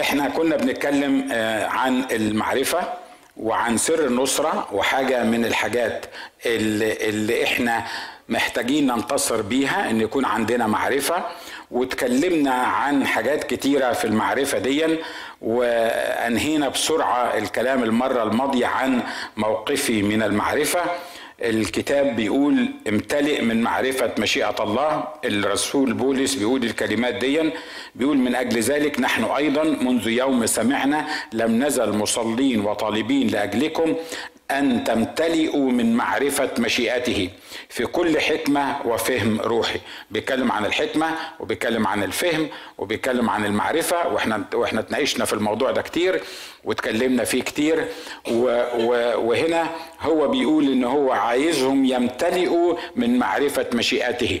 إحنا كنا بنتكلم آه، عن المعرفة وعن سر النصرة وحاجة من الحاجات اللي, اللي إحنا محتاجين ننتصر بيها إن يكون عندنا معرفة. واتكلمنا عن حاجات كتيرة في المعرفة دي وأنهينا بسرعة الكلام المرة الماضية عن موقفي من المعرفة. الكتاب بيقول امتلئ من معرفة مشيئة الله. الرسول بولس بيقول الكلمات دي بيقول من أجل ذلك نحن أيضا منذ يوم سمعنا لم نزل مصلين وطالبين لأجلكم أن تمتلئوا من معرفة مشيئته في كل حكمة وفهم روحي. بيتكلم عن الحكمة وبيتكلم عن الفهم وبيتكلم عن المعرفة وإحنا وإحنا اتناقشنا في الموضوع ده كتير. واتكلمنا فيه كتير. وهنا هو بيقول إن هو عايزهم يمتلئوا من معرفة مشيئته.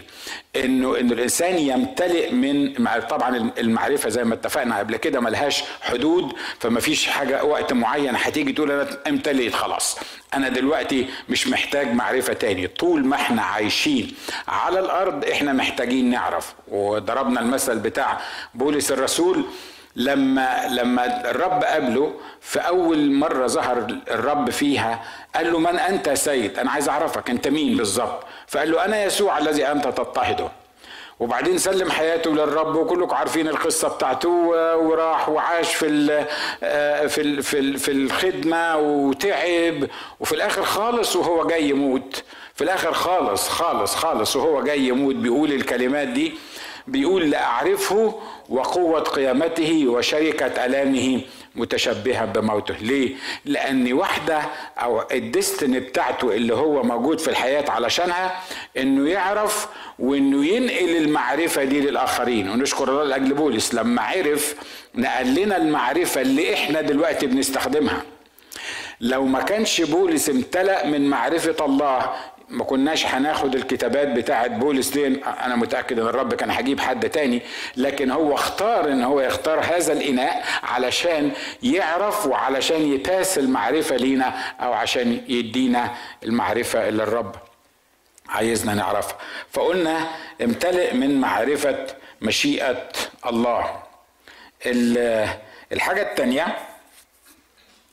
إنه إن الإنسان يمتلئ من طبعا المعرفة زي ما اتفقنا قبل كده ملهاش حدود فما فيش حاجة وقت معين هتيجي تقول أنا امتلئت خلاص. أنا دلوقتي مش محتاج معرفة تاني. طول ما إحنا عايشين على الأرض إحنا محتاجين نعرف. وضربنا المثل بتاع بولس الرسول لما لما الرب قابله في أول مرة ظهر الرب فيها قال له من أنت سيد؟ أنا عايز أعرفك أنت مين بالظبط؟ فقال له أنا يسوع الذي أنت تضطهده وبعدين سلم حياته للرب وكلكم عارفين القصة بتاعته وراح وعاش في ال في ال في, ال في الخدمة وتعب وفي الآخر خالص وهو جاي يموت. في الآخر خالص خالص خالص وهو جاي يموت بيقول الكلمات دي. بيقول لاعرفه وقوة قيامته وشركة ألامه متشبها بموته. ليه؟ لأن واحدة أو الدستن بتاعته اللي هو موجود في الحياة علشانها إنه يعرف وإنه ينقل المعرفة دي للآخرين. ونشكر الله لأجل بولس لما عرف نقل لنا المعرفة اللي إحنا دلوقتي بنستخدمها. لو ما كانش بولس امتلأ من معرفة الله ما كناش هناخد الكتابات بتاعت بولس دي أنا متأكد إن الرب كان هجيب حد تاني لكن هو اختار إن هو يختار هذا الإناء علشان يعرف وعلشان يتاس المعرفة لينا أو عشان يدينا المعرفة اللي الرب عايزنا نعرفها. فقلنا امتلئ من معرفة مشيئة الله. الحاجة الثانية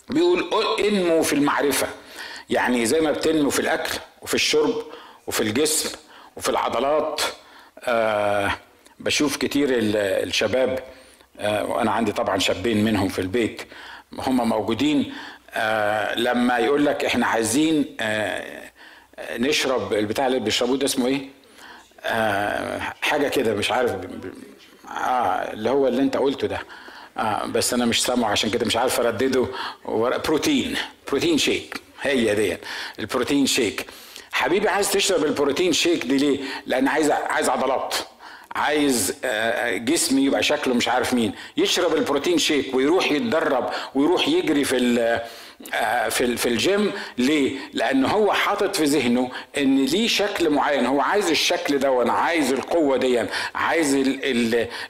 بيقول انمو في المعرفة. يعني زي ما بتنمو في الأكل وفي الشرب وفي الجسم وفي العضلات. آه بشوف كتير الشباب آه وأنا عندي طبعا شابين منهم في البيت هم موجودين. آه لما يقول لك إحنا عايزين نشرب البتاع اللي بيشربوه ده اسمه إيه؟ حاجة كده مش عارف آه اللي هو اللي أنت قلته ده. آه بس أنا مش سامعه عشان كده مش عارف أردده. بروتين بروتين شيك هي دي البروتين شيك. حبيبي عايز تشرب البروتين شيك دي ليه؟ لأن عايز عايز عضلات. عايز جسمي يبقى شكله مش عارف مين. يشرب البروتين شيك ويروح يتدرب ويروح يجري في في في الجيم. ليه؟ لأن هو حاطط في ذهنه إن ليه شكل معين. هو عايز الشكل ده وأنا عايز القوة دي. عايز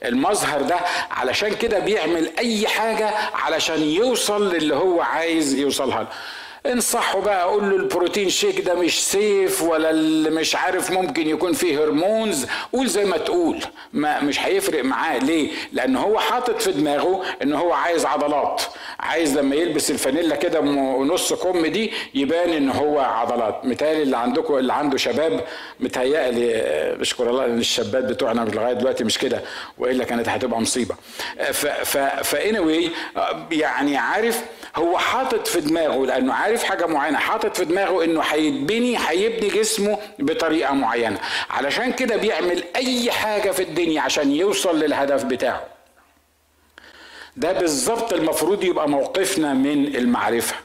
المظهر ده. علشان كده بيعمل أي حاجة علشان يوصل للي هو عايز يوصلها انصحه بقى أقول له البروتين شيك ده مش سيف ولا اللي مش عارف ممكن يكون فيه هرمونز. قول زي ما تقول. ما مش هيفرق معاه. ليه؟ لأن هو حاطط في دماغه إن هو عايز عضلات. عايز لما يلبس الفانيلا كده ونص كم دي يبان إن هو عضلات. متهيألي اللي عندكم اللي عنده شباب متهيألي بشكر الله إن الشابات بتوعنا لغاية دلوقتي مش كده وإلا كانت هتبقى مصيبة. ف ف فاني يعني عارف هو حاطط في دماغه لأنه عارف حاجة معينة حاطط في دماغه إنه هيتبني هيبني جسمه بطريقة معينة. علشان كده بيعمل أي حاجة في الدنيا عشان يوصل للهدف بتاعه. ده بالظبط المفروض يبقى موقفنا من المعرفة.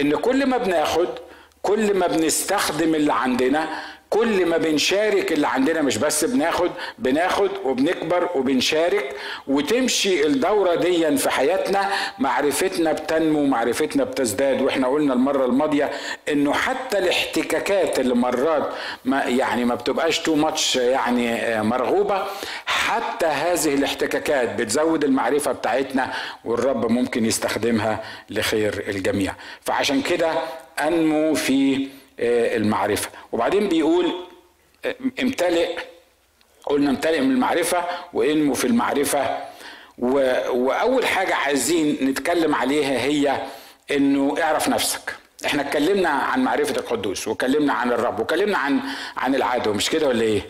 إن كل ما بناخد كل ما بنستخدم اللي عندنا كل ما بنشارك اللي عندنا مش بس بناخد بناخد وبنكبر وبنشارك وتمشي الدورة دي في حياتنا معرفتنا بتنمو معرفتنا بتزداد. وإحنا قلنا المرة الماضية إنه حتى الاحتكاكات اللي مرات ما يعني ما بتبقاش تو ماتش يعني مرغوبة. حتى هذه الاحتكاكات بتزود المعرفة بتاعتنا والرب ممكن يستخدمها لخير الجميع. فعشان كده أنمو في المعرفة. وبعدين بيقول امتلئ قلنا امتلئ من المعرفة وانمو في المعرفة. وأول حاجة عايزين نتكلم عليها هي إنه اعرف نفسك. إحنا اتكلمنا عن معرفة القدوس واتكلمنا عن الرب واتكلمنا عن عن العدو مش كده ولا إيه؟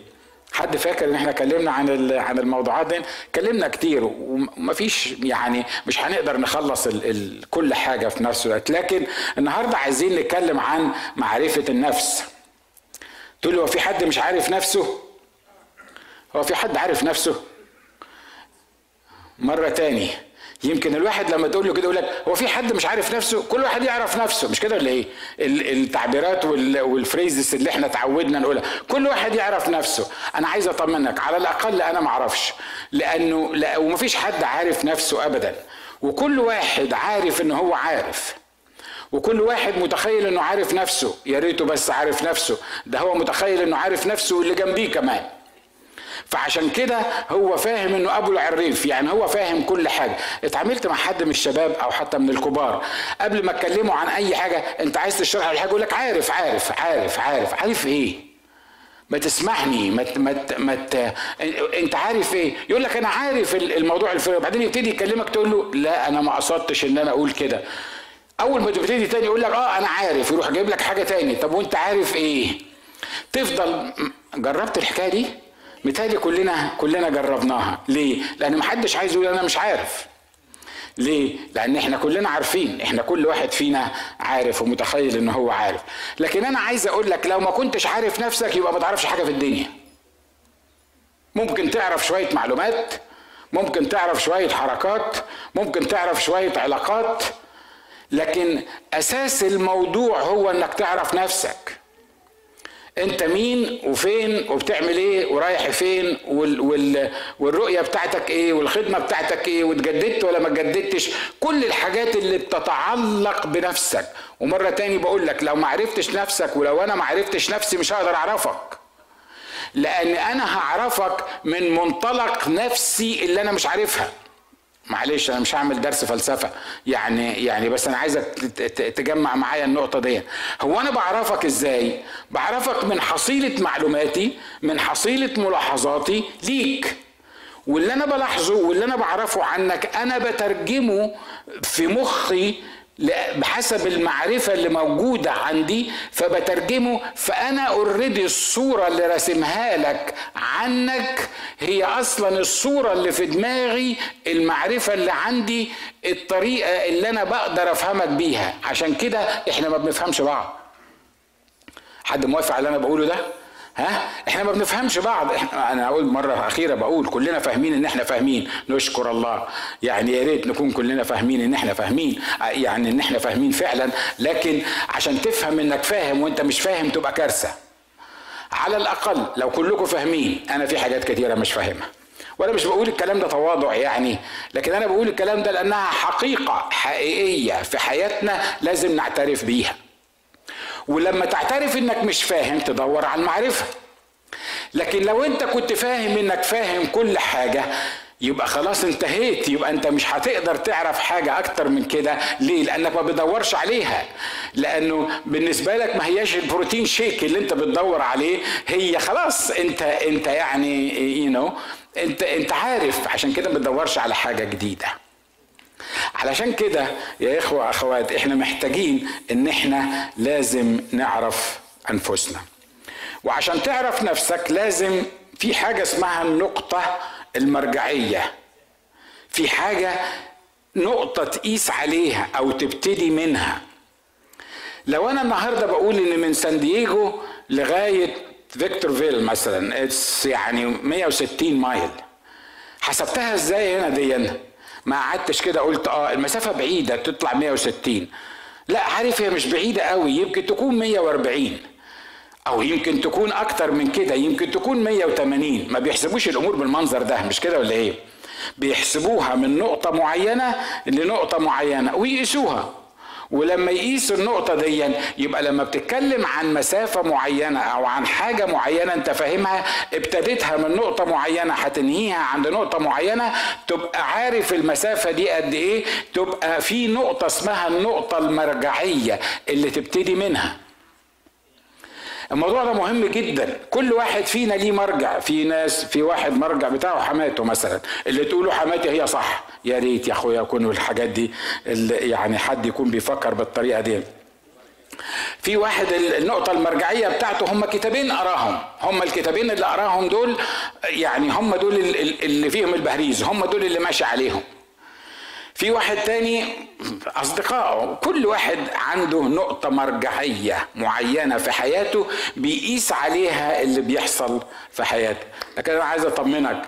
حد فاكر ان إحنا اتكلمنا عن عن الموضوعات دي؟ اتكلمنا كتير ومفيش يعني مش هنقدر نخلص ال ال كل حاجة في نفس الوقت. لكن النهارده عايزين نتكلم عن معرفة النفس. تقول هو في حد مش عارف نفسه؟ هو في حد عارف نفسه؟ مرة تاني. يمكن الواحد لما تقول له كده يقول لك هو في حد مش عارف نفسه؟ كل واحد يعرف نفسه. مش كده ولا إيه؟ التعبيرات والفريزز اللي إحنا تعودنا نقولها. كل واحد يعرف نفسه. أنا عايز أطمنك. على الأقل أنا ما أعرفش. لأنه لا ومفيش حد عارف نفسه ابدا. وكل واحد عارف ان هو عارف. وكل واحد متخيل إنه عارف نفسه. يا ريته بس عارف نفسه. ده هو متخيل إنه عارف نفسه واللي جنبيه كمان. فعشان كده هو فاهم إنه أبو العريف يعني هو فاهم كل حاجة. اتعاملت مع حد من الشباب أو حتى من الكبار قبل ما اتكلموا عن أي حاجة أنت عايز تشرح الحاجة يقول لك عارف عارف عارف عارف. عارف إيه؟ ما تسمعني ما ما ما أنت عارف إيه؟ يقول لك أنا عارف الموضوع الفلاني بعدين يبتدي يكلمك تقول له لا أنا ما قصدتش إن أنا أقول كده. أول ما تبتدي تاني يقول لك آه أنا عارف. يروح جايب لك حاجة تاني. طب وأنت عارف إيه؟ تفضل جربت الحكاية دي؟ متهيألي كلنا كلنا جربناها ليه لأن محدش عايز يقول أنا مش عارف ليه؟ لأن إحنا كلنا عارفين، إحنا كل واحد فينا عارف ومتخيل إن هو عارف، لكن أنا عايز أقول لك لو ما كنتش عارف نفسك يبقى ما تعرفش حاجة في الدنيا. ممكن تعرف شوية معلومات، ممكن تعرف شوية حركات، ممكن تعرف شوية علاقات، لكن أساس الموضوع هو إنك تعرف نفسك. انت مين وفين وبتعمل إيه ورايح فين وال وال والرؤية بتاعتك إيه والخدمة بتاعتك إيه واتجددت ولا ما اتجددتش. كل الحاجات اللي بتتعلق بنفسك. ومرة تاني بقول لك لو ما عرفتش نفسك ولو أنا ما عرفتش نفسي مش هقدر أعرفك. لأن أنا هعرفك من منطلق نفسي اللي أنا مش عارفها. معلش أنا مش هعمل درس فلسفة. يعني يعني بس أنا عايزك تجمع معايا النقطة دي. هو أنا بعرفك إزاي؟ بعرفك من حصيلة معلوماتي من حصيلة ملاحظاتي ليك. واللي أنا بلاحظه واللي أنا بعرفه عنك أنا بترجمه في مخي بحسب المعرفة اللي موجودة عندي فبترجمه فأنا اوريدي الصورة اللي راسمها لك عنك هي أصلا الصورة اللي في دماغي المعرفة اللي عندي الطريقة اللي أنا بقدر أفهمك بيها عشان كده إحنا ما بنفهمش بعض حد موافق على اللي أنا بقوله ده؟ ها؟ إحنا ما بنفهمش بعض. إحنا أنا أقول مرة أخيرة بقول كلنا فاهمين إن إحنا فاهمين. نشكر الله. يعني يا ريت نكون كلنا فاهمين إن إحنا فاهمين. يعني إن إحنا فاهمين فعلا. لكن عشان تفهم إنك فاهم وإنت مش فاهم تبقى كارثة. على الأقل لو كلكم فاهمين أنا في حاجات كتيرة مش فاهمها. وأنا مش بقول الكلام ده تواضع يعني. لكن أنا بقول الكلام ده لأنها حقيقة حقيقية في حياتنا لازم نعترف بيها. ولما تعترف إنك مش فاهم تدور على المعرفة. لكن لو أنت كنت فاهم إنك فاهم كل حاجة يبقى خلاص انتهيت. يبقى أنت مش هتقدر تعرف حاجة أكتر من كده. ليه؟ لأنك ما بتدورش عليها. لأنه بالنسبة لك ما هياش البروتين شيك اللي أنت بتدور عليه. هي خلاص أنت أنت يعني يو you know أنت أنت عارف. عشان كده ما بتدورش على حاجة جديدة. علشان كده يا إخوة أخوات إحنا محتاجين إن إحنا لازم نعرف أنفسنا. وعشان تعرف نفسك لازم في حاجة اسمها النقطة المرجعية. في حاجة نقطة تقيس عليها أو تبتدي منها. لو أنا النهاردة بقول إن من سان دييغو لغاية فيكتور فيل مثلا يعني 160 mile. حسبتها إزاي هنا دي ما قعدتش كده قلت آه المسافة بعيدة تطلع 160 لا عارف هي مش بعيدة قوي يمكن تكون 140 أو يمكن تكون أكتر من كده يمكن تكون 180 ما بيحسبوش الأمور بالمنظر ده مش كده ولا إيه؟ بيحسبوها من نقطة معينة لنقطة معينة ويقيسوها. ولما يقيس النقطة دي يبقى لما بتتكلم عن مسافة معينة أو عن حاجة معينة أنت فاهمها ابتديتها من نقطة معينة هتنهيها عند نقطة معينة تبقى عارف المسافة دي قد إيه تبقى في نقطة اسمها النقطة المرجعية اللي تبتدي منها. الموضوع ده مهم جدا. كل واحد فينا ليه مرجع. في ناس في واحد مرجع بتاعه حماته مثلا. اللي تقوله حماتي هي صح. يا ريت يا أخويا يكونوا الحاجات دي اللي يعني حد يكون بيفكر بالطريقة دي. في واحد النقطة المرجعية بتاعته هم كتابين قراهم هم الكتابين اللي قراهم دول يعني هم دول اللي فيهم البهريز. هم دول اللي ماشي عليهم. في واحد تاني أصدقائه كل واحد عنده نقطة مرجعية معينة في حياته بيقيس عليها اللي بيحصل في حياته. لكن أنا عايز أطمنك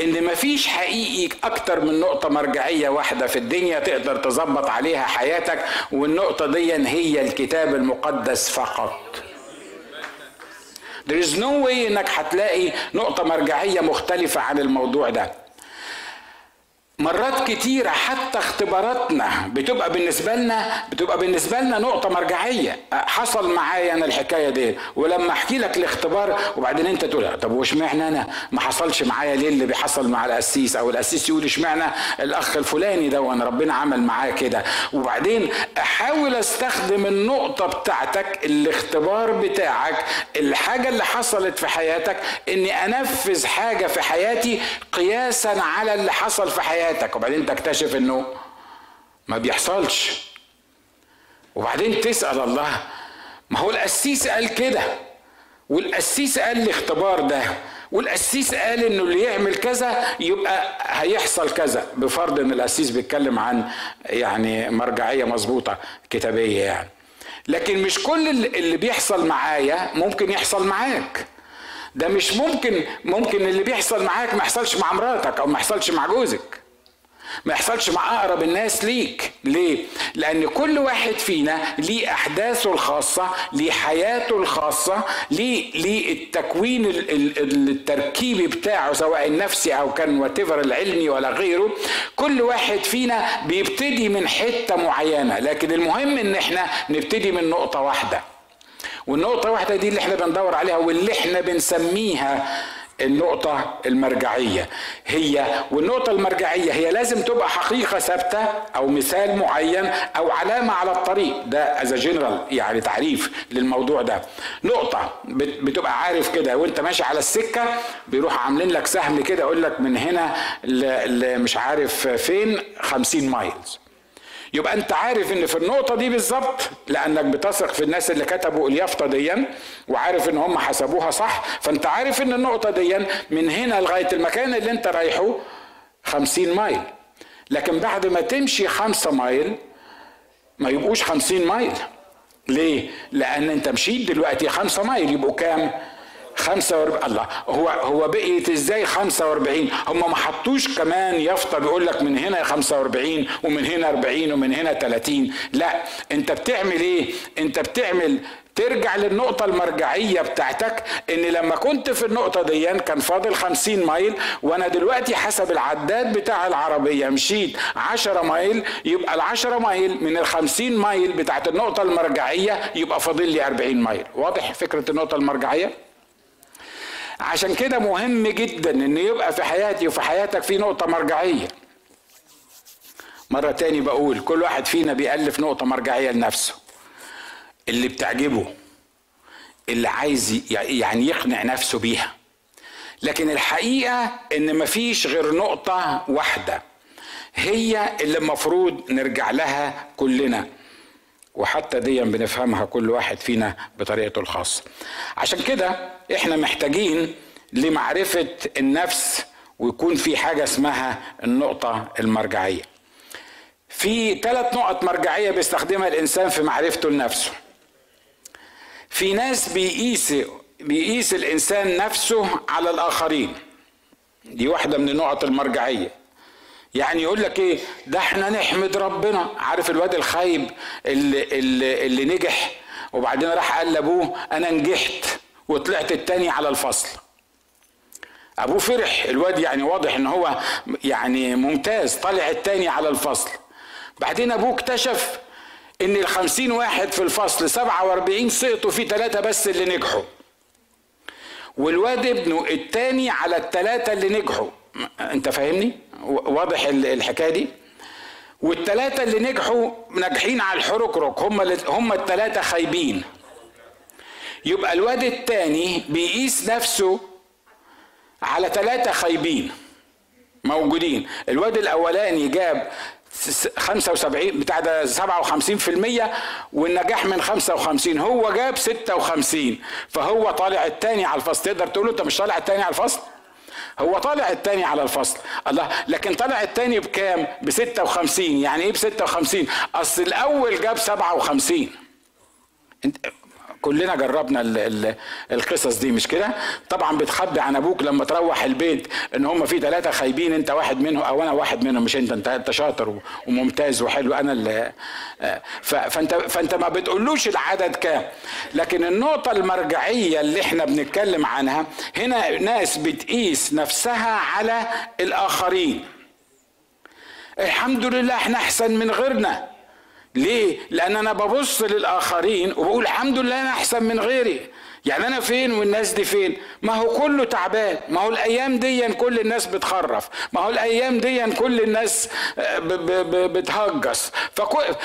إن مفيش حقيقي أكتر من نقطة مرجعية واحدة في الدنيا تقدر تظبط عليها حياتك والنقطة دي هي الكتاب المقدس فقط. There is no way إنك هتلاقي نقطة مرجعية مختلفة عن الموضوع ده. مرات كتيرة حتى اختباراتنا بتبقى بالنسبة لنا بتبقى بالنسبة لنا نقطة مرجعية. حصل معايا أنا الحكاية دي. ولما أحكي لك الاختبار وبعدين أنت تقول طب واشمعنى أنا؟ ما حصلش معايا ليه اللي بيحصل مع القسيس؟ أو القسيس يقول اشمعنى الأخ الفلاني ده وأنا ربنا عمل معاه كده؟ وبعدين أحاول أستخدم النقطة بتاعتك الاختبار بتاعك الحاجة اللي حصلت في حياتك إني أنفذ حاجة في حياتي قياسا على اللي حصل في حياتي. حياتك وبعدين تكتشف إنه ما بيحصلش. وبعدين تسأل الله ما هو القسيس قال كده؟ والقسيس قال الاختبار ده. والقسيس قال إنه اللي يعمل كذا يبقى هيحصل كذا بفرض إن القسيس بيتكلم عن يعني مرجعية مظبوطة كتابية يعني. لكن مش كل اللي بيحصل معايا ممكن يحصل معاك. ده مش ممكن ممكن اللي بيحصل معاك ما يحصلش مع مراتك أو ما يحصلش مع جوزك. ما يحصلش مع أقرب الناس ليك. ليه؟ لأن كل واحد فينا ليه أحداثه الخاصة ليه حياته الخاصة ليه ليه التكوين التركيبي بتاعه سواء النفسي أو كان whatever العلمي ولا غيره. كل واحد فينا بيبتدي من حتة معينة. لكن المهم إن إحنا نبتدي من نقطة واحدة. والنقطة واحدة دي اللي إحنا بندور عليها واللي إحنا بنسميها النقطة المرجعية. هي والنقطة المرجعية هي لازم تبقى حقيقة ثابتة أو مثال معين أو علامة على الطريق. ده as general يعني تعريف للموضوع ده. نقطة بتبقى عارف كده وأنت ماشي على السكة بيروح عاملين لك سهم كده يقول لك من هنا مش عارف فين 50 miles يبقى انت عارف ان في النقطة دي بالظبط لأنك بتثق في الناس اللي كتبوا اليافطة دي وعارف إن هم حسبوها صح فأنت عارف إن النقطة دي من هنا لغاية المكان اللي أنت رايحه 50 mile لكن بعد ما تمشي خمسة mile ما يبقوش خمسين mile ليه؟ لأن أنت مشيت دلوقتي خمسة mile يبقوا كام؟ 45 الله هو هو بقيت إزاي 45 هم ما حطوش كمان يافطه بيقول لك من هنا 45 ومن هنا 40 ومن هنا 30 لا أنت بتعمل إيه؟ أنت بتعمل ترجع للنقطة المرجعية بتاعتك إن لما كنت في النقطة دي كان فاضل خمسين mile وأنا دلوقتي حسب العداد بتاع العربية مشيت عشرة mile يبقى العشرة mile من الخمسين mile بتاعت النقطة المرجعية يبقى فاضل لي أربعين mile. واضح فكرة النقطة المرجعية؟ عشان كده مهم جدا إن يبقى في حياتي وفي حياتك في نقطة مرجعية. مرة تاني بقول كل واحد فينا بيألف نقطة مرجعية لنفسه. اللي بتعجبه اللي عايز يعني يقنع نفسه بيها. لكن الحقيقة إن مفيش غير نقطة واحدة هي اللي المفروض نرجع لها كلنا. وحتى دي بنفهمها كل واحد فينا بطريقته الخاصة. عشان كده إحنا محتاجين لمعرفة النفس ويكون في حاجة اسمها النقطة المرجعية. في ثلاث نقط مرجعية بيستخدمها الإنسان في معرفته لنفسه. في ناس بيقيس بيقيس الإنسان نفسه على الآخرين. دي واحدة من النقط المرجعية. يعني يقول لك إيه؟ ده إحنا نحمد ربنا. عارف الواد الخايب اللي, اللي, اللي نجح وبعدين راح قال لأبوه أنا نجحت. وطلعت التاني على الفصل. ابوه فرح الواد يعني واضح إن هو يعني ممتاز طلع التاني على الفصل. بعدين أبوه اكتشف إن الخمسين واحد في الفصل سبعة وأربعين سقطوا في ثلاثة بس اللي نجحوا. والواد ابنه التاني على الثلاثة اللي نجحوا. أنت فاهمني؟ واضح الحكاية دي؟ والثلاثه اللي نجحوا ناجحين على الحركرك هم هم الثلاثه خايبين. يبقى الواد التاني بيقيس نفسه على ثلاثة خايبين موجودين. الواد الأولاني جاب 75 بتاع ده 57% والنجاح من 55 هو جاب 56 فهو طالع الثاني على الفصل. تقدر تقول له انت مش طالع الثاني على الفصل؟ هو طالع الثاني على الفصل. الله لكن طالع الثاني بكام؟ ب 56 يعني إيه ب 56 أصل الأول جاب 57 كلنا جربنا ال ال القصص دي مش كده؟ طبعا بتخبي عن أبوك لما تروح البيت إن هم في ثلاثة خايبين أنت واحد منهم أو أنا واحد منهم مش أنت؟ أنت, انت شاطر وممتاز وحلو. أنا اللي فأنت فأنت ما بتقولوش العدد كام لكن النقطة المرجعية اللي إحنا بنتكلم عنها هنا ناس بتقيس نفسها على الآخرين. الحمد لله إحنا أحسن من غيرنا. ليه؟ لأن أنا ببص للآخرين وبقول الحمد لله أنا أحسن من غيري يعني أنا فين والناس دي فين؟ ما هو كله تعبان، ما هو الأيام دي كل الناس بتخرف، ما هو الأيام دي كل الناس آه، بتهجس،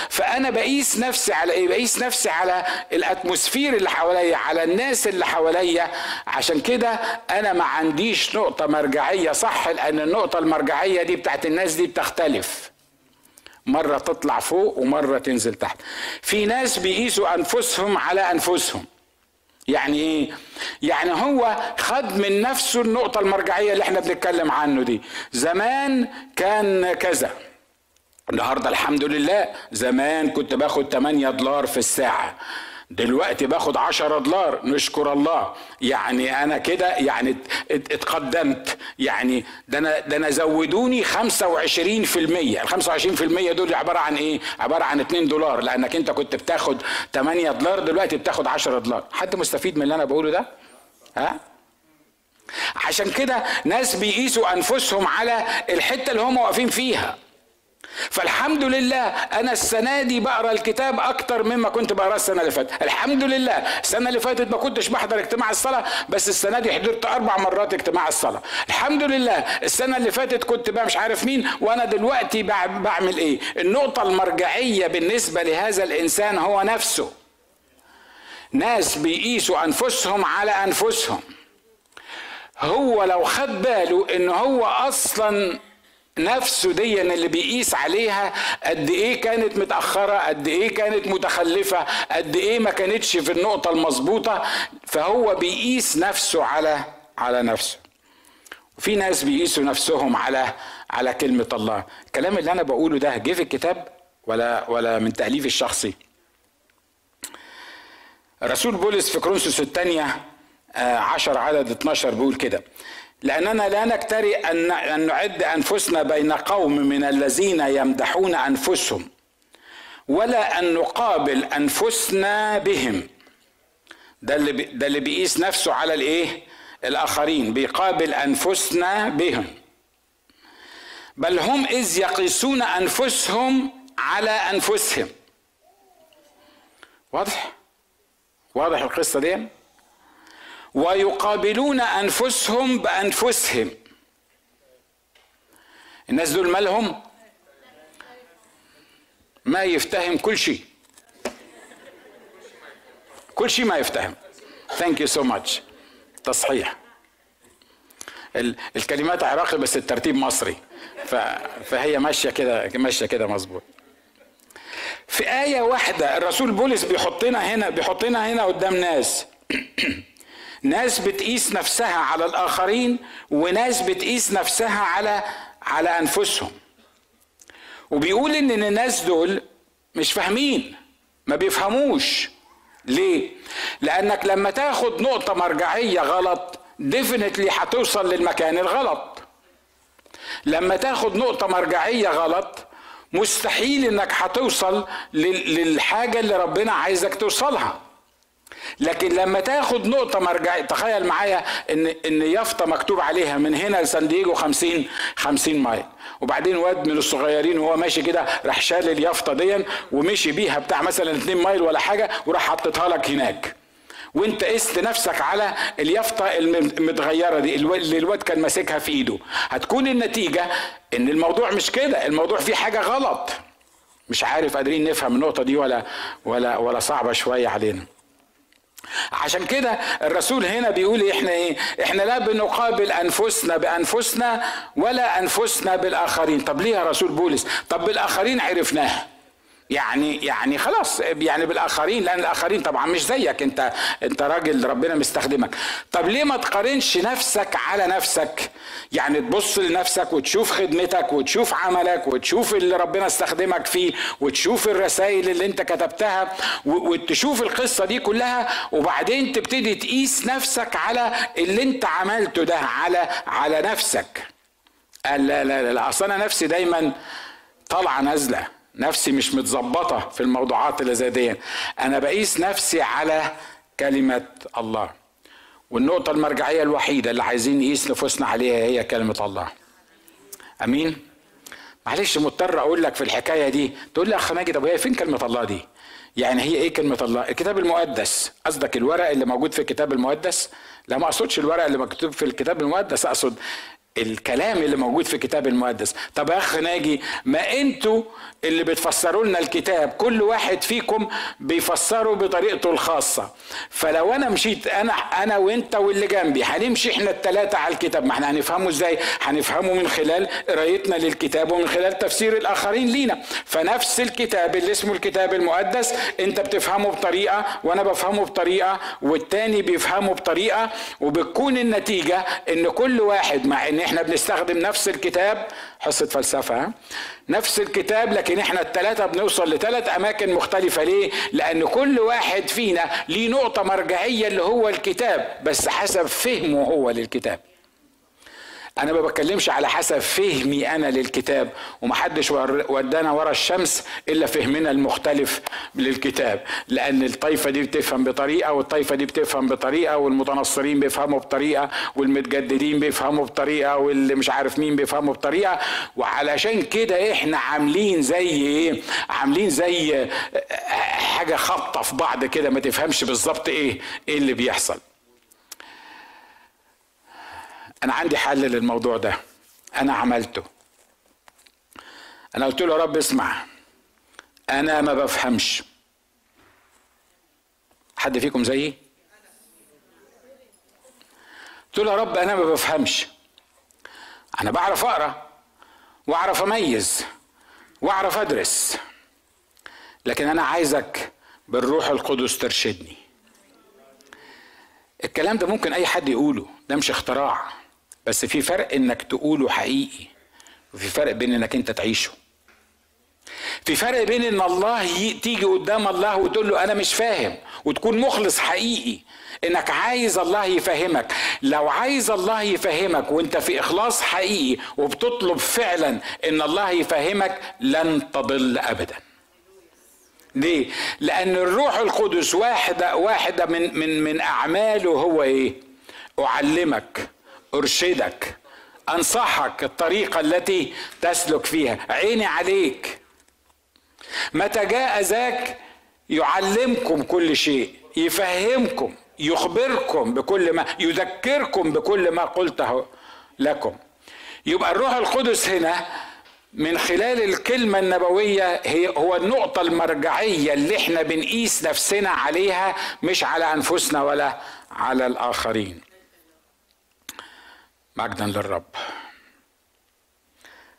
فأنا بقيس نفسي على إيه؟ بقيس نفسي على الأتموسفير اللي حواليا، على الناس اللي حواليا، عشان كده أنا ما عنديش نقطة مرجعية صح لأن النقطة المرجعية دي بتاعت الناس دي بتختلف. مرة تطلع فوق ومرة تنزل تحت. في ناس بيقيسوا أنفسهم على أنفسهم. يعني إيه؟ يعني هو خد من نفسه النقطة المرجعية اللي إحنا بنتكلم عنه دي. زمان كان كذا. النهارده الحمد لله زمان كنت باخد 8 دولار في الساعة. دلوقتي باخد 10 دولار نشكر الله يعني أنا كده يعني اتقدمت يعني ده أنا ده أنا زودوني 25% ال 25% دول عبارة عن إيه؟ عبارة عن 2 دولار لأنك أنت كنت بتاخد 8 دولار دلوقتي بتاخد 10 دولار حد مستفيد من اللي أنا بقوله ده؟ ها؟ عشان كده ناس بيقيسوا أنفسهم على الحتة اللي هم واقفين فيها فالحمد لله أنا السنة دي بقرأ الكتاب أكتر مما كنت بقرأه السنة اللي فاتت. الحمد لله. السنة اللي فاتت ما كنتش بحضر اجتماع الصلاة بس السنة دي حضرت أربع مرات اجتماع الصلاة. الحمد لله. السنة اللي فاتت كنت بقى مش عارف مين وأنا دلوقتي بعمل إيه؟ النقطة المرجعية بالنسبة لهذا الإنسان هو نفسه. ناس بيقيسوا أنفسهم على أنفسهم. هو لو خد باله إن هو أصلا نفسه دي اللي بيقيس عليها قد إيه كانت متأخرة قد إيه كانت متخلفة قد إيه ما كانتش في النقطة المظبوطة. فهو بيقيس نفسه على على نفسه. وفي ناس بيقيسوا نفسهم على على كلمة الله. الكلام اللي أنا بقوله ده جه في الكتاب ولا ولا من تأليفي الشخصي؟ رسول بولس في كرونسوس الثانية آه، عشر عدد 12 بيقول كده. لأننا لا نكتري أن نعد أنفسنا بين قوم من الذين يمدحون أنفسهم ولا أن نقابل أنفسنا بهم ده اللي ده اللي بيقيس نفسه على الإيه؟ الآخرين بيقابل أنفسنا بهم بل هم إذ يقيسون أنفسهم على أنفسهم واضح؟ واضح القصة دي؟ ويقابلون أنفسهم بأنفسهم. الناس دول مالهم؟ ما يفتهم كل شيء. كل شيء ما يفتهم. thank you so much تصحيح. الكلمات عراقي بس الترتيب مصري. فهي ماشية كده ماشية كده مظبوط. في آية واحدة الرسول بولس بيحطنا هنا بيحطنا هنا قدام ناس. ناس بتقيس نفسها على الآخرين وناس بتقيس نفسها على على أنفسهم. وبيقول إن الناس دول مش فاهمين ما بيفهموش. ليه؟ لأنك لما تاخد نقطة مرجعية غلط ديفنتلي هتوصل للمكان الغلط. لما تاخد نقطة مرجعية غلط مستحيل إنك هتوصل للحاجة اللي ربنا عايزك توصلها. لكن لما تاخد نقطة مرجعية تخيل معايا إن إن يافطة مكتوب عليها من هنا لسان دييجو 50 50 مايل. وبعدين واد من الصغيرين وهو ماشي كده راح شال اليافطة دي ومشي بيها بتاع مثلا 2 مايل ولا حاجة وراح حطيتها لك هناك. وانت قست نفسك على اليافطة المتغيرة دي اللي الواد كان ماسكها في ايده. هتكون النتيجة إن الموضوع مش كده الموضوع فيه حاجة غلط. مش عارف قادرين نفهم النقطة دي ولا ولا ولا صعبة شوية علينا. عشان كده الرسول هنا بيقول إحنا إيه؟ إحنا لا بنقابل أنفسنا بأنفسنا ولا أنفسنا بالآخرين. طب ليه يا رسول بولس؟ طب بالآخرين عرفناها. يعني يعني خلاص يعني بالآخرين لأن الآخرين طبعا مش زيك أنت أنت راجل ربنا مستخدمك. طب ليه ما تقارنش نفسك على نفسك؟ يعني تبص لنفسك وتشوف خدمتك وتشوف عملك وتشوف اللي ربنا استخدمك فيه وتشوف الرسائل اللي أنت كتبتها وتشوف القصة دي كلها وبعدين تبتدي تقيس نفسك على اللي أنت عملته ده على على نفسك. لا لا لا أصل أنا نفسي دايما طالعة نازلة. نفسي مش متظبطة في الموضوعات اللي زي دي. أنا بقيس نفسي على كلمة الله. والنقطة المرجعية الوحيدة اللي عايزين نقيس نفوسنا عليها هي كلمة الله. أمين؟ معلش مضطر أقول لك في الحكاية دي. تقول لي أخ ماجد طب هي فين كلمة الله دي؟ يعني هي إيه كلمة الله؟ الكتاب المقدس. قصدك الورق اللي موجود في الكتاب المقدس؟ لا ما أقصدش الورق اللي مكتوب في الكتاب المقدس أقصد الكلام اللي موجود في الكتاب المقدس. طب يا أخ ناجي ما أنتوا اللي بتفسروا لنا الكتاب كل واحد فيكم بيفسره بطريقته الخاصة. فلو أنا مشيت أنا أنا وأنت واللي جنبي هنمشي إحنا الثلاثه على الكتاب. ما إحنا هنفهمه إزاي؟ هنفهمه من خلال قرايتنا للكتاب ومن خلال تفسير الآخرين لينا. فنفس الكتاب اللي اسمه الكتاب المقدس أنت بتفهمه بطريقة وأنا بفهمه بطريقة والتاني بيفهمه بطريقة وبتكون النتيجة إن كل واحد مع إن إحنا بنستخدم نفس الكتاب حصة فلسفة نفس الكتاب لكن إحنا الثلاثه بنوصل لثلاث أماكن مختلفة. ليه؟ لأن كل واحد فينا ليه نقطة مرجعية اللي هو الكتاب بس حسب فهمه هو للكتاب. أنا ما بتكلمش على حسب فهمي أنا للكتاب ومحدش ودانا ورا الشمس إلا فهمنا المختلف للكتاب لأن الطائفه دي بتفهم بطريقة والطائفه دي بتفهم بطريقة والمتنصرين بيفهموا بطريقة والمتجددين بيفهموا بطريقة واللي مش عارف مين بيفهموا بطريقة. وعلشان كده إحنا عاملين زي إيه؟ عاملين زي حاجة خبطه في بعض كده ما تفهمش بالظبط إيه إيه اللي بيحصل. أنا عندي حل للموضوع ده. أنا عملته. أنا قلت له يا رب اسمع أنا ما بفهمش. حد فيكم زيي؟ قلت له يا رب أنا ما بفهمش. أنا بعرف أقرأ وأعرف أميز وأعرف أدرس لكن أنا عايزك بالروح القدس ترشدني. الكلام ده ممكن أي حد يقوله ده مش اختراع. بس في فرق إنك تقوله حقيقي وفي فرق بين إنك أنت تعيشه. في فرق بين إن الله تيجي قدام الله وتقول له أنا مش فاهم وتكون مخلص حقيقي. إنك عايز الله يفهمك. لو عايز الله يفهمك وأنت في إخلاص حقيقي وبتطلب فعلا إن الله يفهمك لن تضل ابدا. ليه؟ لأن الروح القدس واحدة واحدة من من من أعماله هو إيه؟ أعلمك. أرشدك أنصحك الطريقة التي تسلك فيها. عيني عليك. متى جاء ذاك يعلمكم كل شيء يفهمكم يخبركم بكل ما يذكركم بكل ما قلته لكم. يبقى الروح القدس هنا من خلال الكلمة النبوية هي هو النقطة المرجعية اللي إحنا بنقيس نفسنا عليها مش على أنفسنا ولا على الآخرين. مجدا للرب.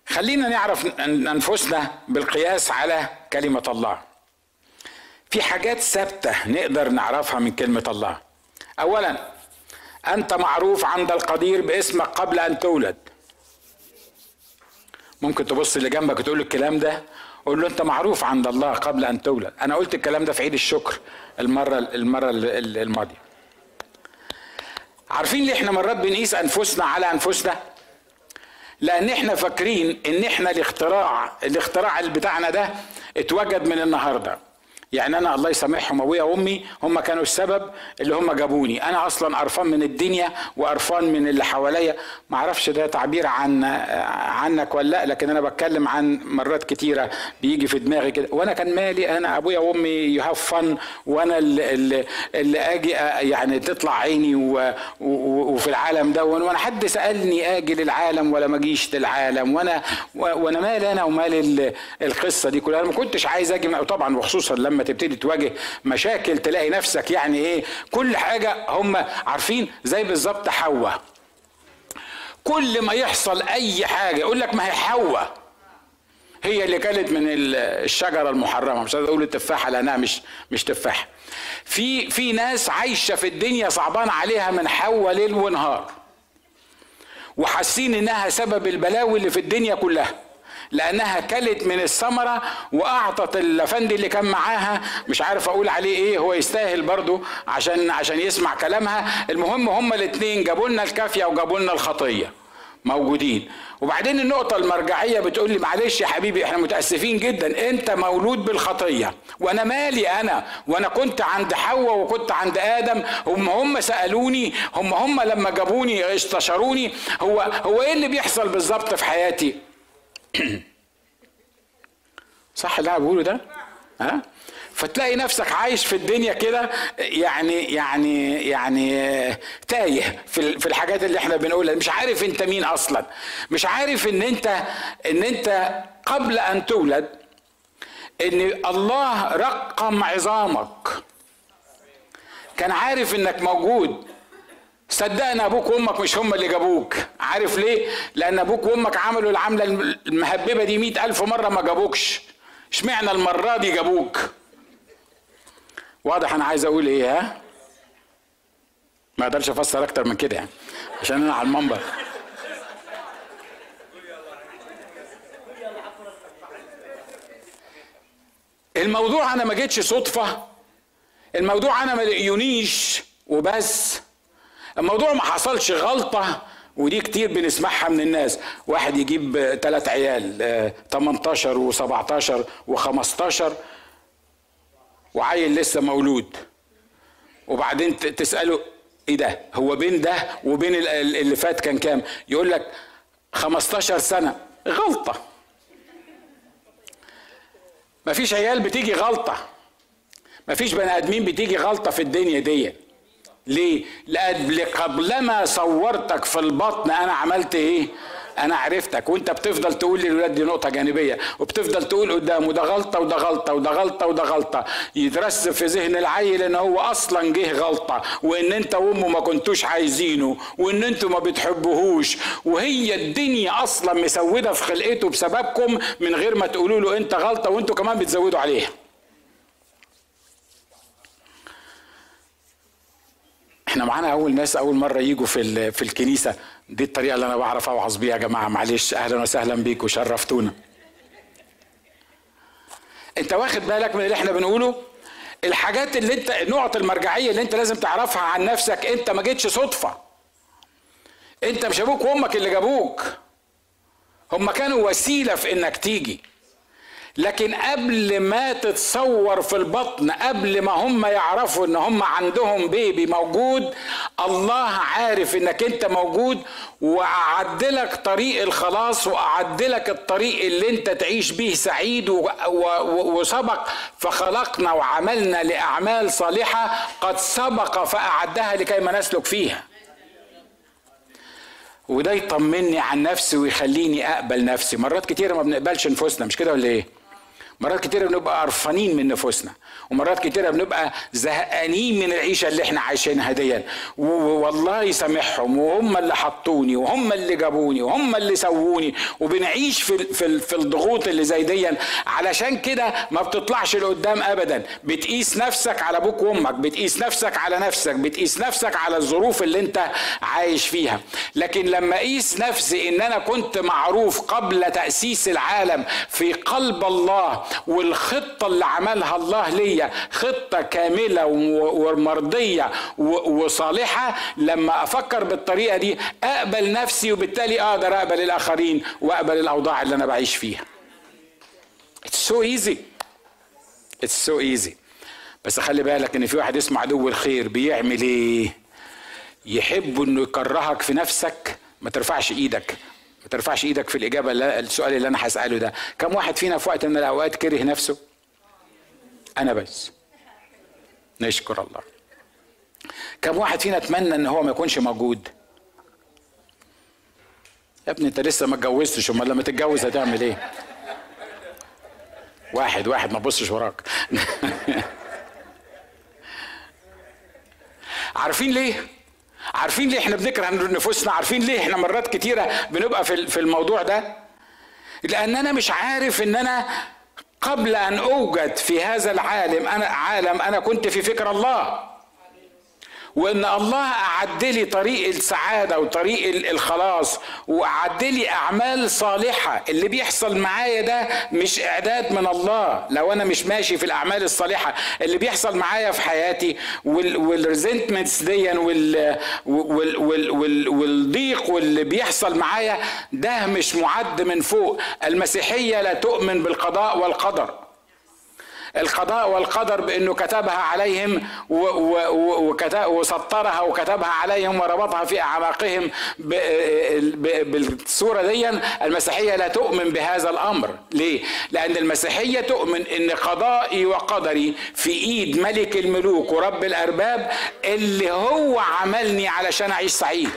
خلينا نعرف أنفسنا بالقياس على كلمة الله. في حاجات ثابتة نقدر نعرفها من كلمة الله. اولا أنت معروف عند القدير باسمك قبل أن تولد. ممكن تبص اللي جنبك وتقول الكلام ده قول له أنت معروف عند الله قبل أن تولد. أنا قلت الكلام ده في عيد الشكر المرة المرة الماضية. عارفين ليه إحنا مرات بنقيس أنفسنا على أنفسنا؟ لأن إحنا فاكرين إن إحنا الاختراع الاختراع بتاعنا ده اتوجد من النهارده. يعني أنا الله يسامحهم أبويا وأمي هم كانوا السبب اللي هم جابوني. أنا أصلا قرفان من الدنيا وقرفان من اللي حواليا. ما أعرفش ده تعبير عن عنك ولا لأ لكن أنا بتكلم عن مرات كتيرة بيجي في دماغي كده. وأنا كان مالي أنا أبويا وأمي يهاف فن وأنا اللي, اللي آجي يعني تطلع عيني و وفي العالم ده. وأنا حد سألني آجي للعالم ولا ما أجيش للعالم. وأنا وأنا مالي أنا ومال القصة دي كلها. أنا ما كنتش عايز آجي طبعا وخصوصا لما تبتدي تواجه مشاكل تلاقي نفسك يعني إيه كل حاجة هم عارفين زي بالظبط حواء. كل ما يحصل أي حاجة يقول لك ما هي حواء. هي اللي كانت من الشجرة المحرمة. مش عايز أقول التفاحة لانها مش مش تفاحة. في في ناس عايشة في الدنيا صعبان عليها من حواء ليل ونهار. وحاسين إنها سبب البلاوي اللي في الدنيا كلها. لأنها كلت من الثمرة وأعطت الافندي اللي كان معاها. مش عارف أقول عليه إيه هو يستاهل برضه عشان عشان يسمع كلامها. المهم هما الاثنين جابوا لنا الكافية وجابوا لنا الخطية. موجودين. وبعدين النقطة المرجعية بتقول لي معلش يا حبيبي إحنا متأسفين جدا. أنت مولود بالخطية. وأنا مالي أنا؟ وأنا كنت عند حواء وكنت عند آدم. هم هم سألوني. هم هم لما جابوني استشاروني. هو هو إيه اللي بيحصل بالظبط في حياتي؟ صح اللي أنا بقوله ده؟ ها؟ فتلاقي نفسك عايش في الدنيا كده يعني يعني يعني تايه في في الحاجات اللي إحنا بنقولها. مش عارف أنت مين أصلا. مش عارف إن أنت إن أنت قبل أن تولد إن الله رقم عظامك. كان عارف إنك موجود. صدقني أبوك وأمك مش هم اللي جابوك. عارف ليه؟ لأن أبوك وأمك عملوا العملة المهببة دي مئة ألف مرة ما جابوكش. اشمعنى المرة دي جابوك؟ واضح أنا عايز أقول إيه ها؟ ما أقدرش أفسر أكتر من كده يعني عشان أنا على المنبر. الموضوع أنا ما جيتش صدفة. الموضوع أنا ما لقيونيش وبس. الموضوع ما حصلش غلطة ودي كتير بنسمعها من الناس. واحد يجيب ثلاث عيال 18 و17 و15 وعيل لسه مولود. وبعدين تسأله إيه ده؟ هو بين ده وبين اللي فات كان كام؟ يقول لك 15 سنة. غلطة. مفيش عيال بتيجي غلطة. مفيش بني آدمين بتيجي غلطة في الدنيا دي ليه؟ لأجل قبلما صورتك في البطن أنا عملت إيه؟ أنا عرفتك وأنت بتفضل تقول للولاد دي نقطة جانبية وبتفضل تقول قدامه ده غلطة وده غلطة وده غلطة وده غلطة. يترسب في ذهن العيل إن هو أصلا جه غلطة وإن أنت وأمه ما كنتوش عايزينه وإن أنتوا ما بتحبوهوش وهي الدنيا أصلا مسودة في خلقته بسببكم من غير ما تقولوا له أنت غلطة وأنتوا كمان بتزودوا عليها. إحنا معانا اول ناس اول مرة يجوا في في الكنيسة. دي الطريقة اللي أنا بعرف اوعظ بيها يا جماعة. معلش أهلا وسهلا بيكم. شرفتونا. انت واخد بالك من اللي إحنا بنقوله؟ الحاجات اللي انت نقط المرجعية اللي انت لازم تعرفها عن نفسك. انت ما جيتش صدفة. انت مش أبوك وامك اللي جابوك. هم كانوا وسيلة في انك تيجي. لكن قبل ما تتصور في البطن قبل ما هم يعرفوا إن هم عندهم بيبي موجود الله عارف إنك أنت موجود وأعد لك طريق الخلاص وأعد لك الطريق اللي أنت تعيش به سعيد وسبق. فخلقنا وعملنا لأعمال صالحة قد سبق فأعدها لكي ما نسلك فيها. وده يطمني عن نفسي ويخليني أقبل نفسي. مرات كتيره ما بنقبلش نفوسنا مش كده ولا إيه؟ مرات كتيرة بنبقى قرفانين من نفوسنا ومرات كتيرة بنبقى زهقانين من العيشة اللي إحنا عايشينها دي. والله يسامحهم وهم اللي حطوني وهم اللي جابوني وهم اللي سووني وبنعيش في في, في الضغوط اللي زي دي. علشان كده ما بتطلعش لقدام ابدا. بتقيس نفسك على أبوك وأمك بتقيس نفسك على نفسك بتقيس نفسك على الظروف اللي انت عايش فيها. لكن لما أقيس نفسي إن أنا كنت معروف قبل تأسيس العالم في قلب الله والخطة اللي عملها الله ليا خطة كاملة ومرضية وصالحة لما أفكر بالطريقة دي أقبل نفسي وبالتالي أقدر أقبل الآخرين وأقبل الأوضاع اللي أنا بعيش فيها. It's so easy. It's so easy. بس خلي بالك إن في واحد اسمه عدو الخير بيعمل إيه؟ يحب إنه يكرهك في نفسك ما ترفعش إيدك. ما ترفعش إيدك في الإجابة السؤال اللي أنا هسأله ده. كم واحد فينا في وقت من الأوقات كره نفسه؟ أنا بس. نشكر الله. كم واحد فينا أتمنى إن هو ما يكونش موجود؟ يا ابني أنت لسه ما اتجوزتش أمال لما تتجوز هتعمل إيه؟ واحد واحد ما تبصش وراك. عارفين ليه؟ عارفين ليه إحنا بنكره نفوسنا؟ عارفين ليه إحنا مرات كتيرة بنبقى في في الموضوع ده؟ لأن أنا مش عارف إن أنا قبل أن أوجد في هذا العالم أنا عالم أنا كنت في فكر الله. وإن الله أعد لي طريق السعادة وطريق الخلاص وأعد لي أعمال صالحة. اللي بيحصل معايا ده مش إعداد من الله. لو أنا مش ماشي في الأعمال الصالحة اللي بيحصل معايا في حياتي والريزنتمنتس دي وال والضيق واللي بيحصل معايا ده مش معد من فوق. المسيحية لا تؤمن بالقضاء والقدر. القضاء والقدر بأنه كتبها عليهم وسطرها وكتبها عليهم وربطها في أعماقهم بالصورة دي المسيحية لا تؤمن بهذا الأمر. ليه؟ لأن المسيحية تؤمن إن قضائي وقدري في إيد ملك الملوك ورب الأرباب اللي هو عملني علشان أعيش سعيد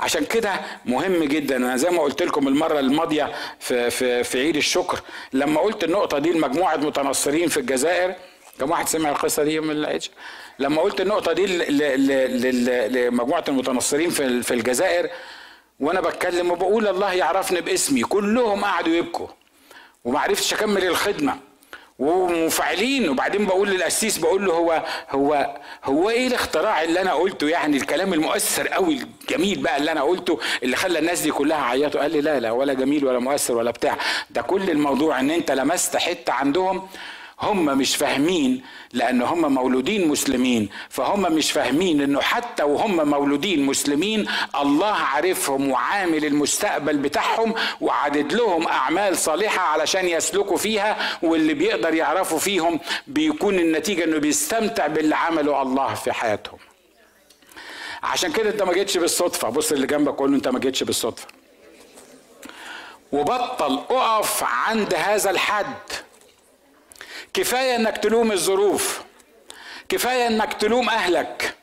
عشان كده مهم جدا. أنا زي ما قلت لكم المرة الماضية في في في عيد الشكر لما قلت النقطة دي لمجموعة متنصرين في الجزائر كم واحد سمع القصة دي من العيش لما قلت النقطة دي لمجموعة المتنصرين في في الجزائر وأنا بتكلم وبقول الله يعرفني باسمي كلهم قعدوا يبكوا وما عرفتش أكمل الخدمة. ومنفعلين وبعدين بقول للقسيس بقول له هو هو هو إيه الاختراع اللي أنا قلته؟ يعني الكلام المؤثر قوي الجميل بقى اللي أنا قلته اللي خلى الناس دي كلها عيطوا. قال لي لا لا ولا جميل ولا مؤثر ولا بتاع. ده كل الموضوع إن أنت لمست حتة عندهم هم مش فاهمين لأن هم مولودين مسلمين. فهم مش فاهمين إنه حتى وهم مولودين مسلمين الله عارفهم وعامل المستقبل بتاعهم وعدد لهم أعمال صالحة علشان يسلكوا فيها واللي بيقدر يعرفوا فيهم بيكون النتيجة إنه بيستمتع باللي عمله الله في حياتهم. عشان كده أنت ما جيتش بالصدفة. بص اللي جنبك قول له أنت ما جيتش بالصدفة. وبطل أقف عند هذا الحد. كفاية إنك تلوم الظروف. كفاية إنك تلوم أهلك.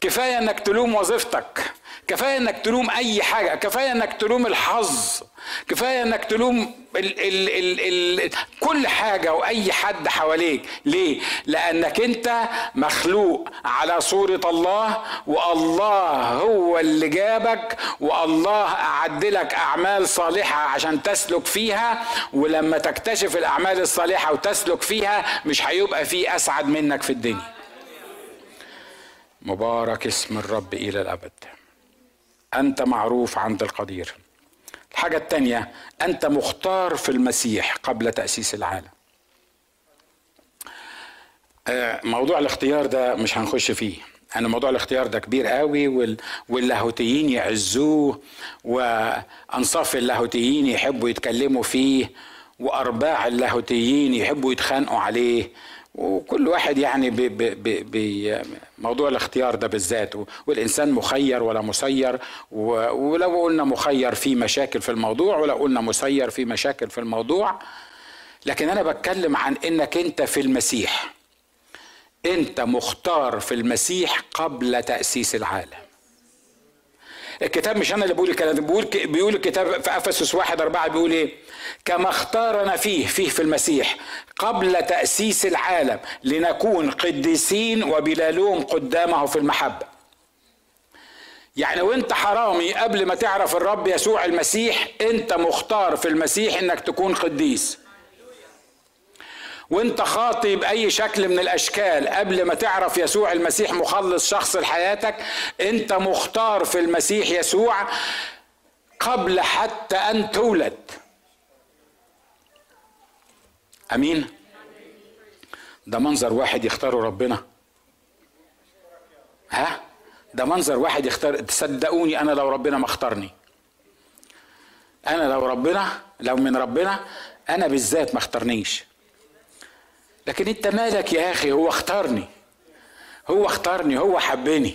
كفاية إنك تلوم وظيفتك. كفاية إنك تلوم أي حاجة. كفاية إنك تلوم الحظ. كفاية إنك تلوم ال ال ال ال كل حاجة وأي حد حواليك. ليه؟ لأنك أنت مخلوق على صورة الله والله هو اللي جابك والله اعد لك أعمال صالحة عشان تسلك فيها ولما تكتشف الأعمال الصالحة وتسلك فيها مش هيبقى في أسعد منك في الدنيا. مبارك اسم الرب إلى الأبد. أنت معروف عند القدير. الحاجة الثانية أنت مختار في المسيح قبل تأسيس العالم. آه، موضوع الاختيار ده مش هنخش فيه. أنا موضوع الاختيار ده كبير قوي واللاهوتيين يعزوه وأنصاف اللاهوتيين يحبوا يتكلموا فيه وأرباع اللاهوتيين يحبوا يتخانقوا عليه. وكل واحد يعني بموضوع الاختيار ده بالذات والإنسان مخير ولا مسير ولو قلنا مخير في مشاكل في الموضوع ولو قلنا مسير في مشاكل في الموضوع لكن أنا بتكلم عن إنك أنت في المسيح. أنت مختار في المسيح قبل تأسيس العالم. الكتاب مش أنا اللي بقول الكلام بيقول بيقول الكتاب في أفسس واحد أربعة بيقول إيه؟ كما اختارنا فيه فيه في المسيح قبل تأسيس العالم لنكون قديسين وبلا لوم قدامه في المحبة. يعني وأنت حرامي قبل ما تعرف الرب يسوع المسيح أنت مختار في المسيح إنك تكون قديس. وانت خاطي باي شكل من الأشكال قبل ما تعرف يسوع المسيح مخلص شخص لحياتك انت مختار في المسيح يسوع قبل حتى أن تولد. أمين؟ ده منظر واحد يختاره ربنا. ها؟ ده منظر واحد يختار تصدقوني أنا لو ربنا ما اختارني. أنا لو ربنا لو من ربنا أنا بالذات ما اختارنيش لكن انت مالك يا أخي؟ هو اختارني. هو اختارني هو حبني.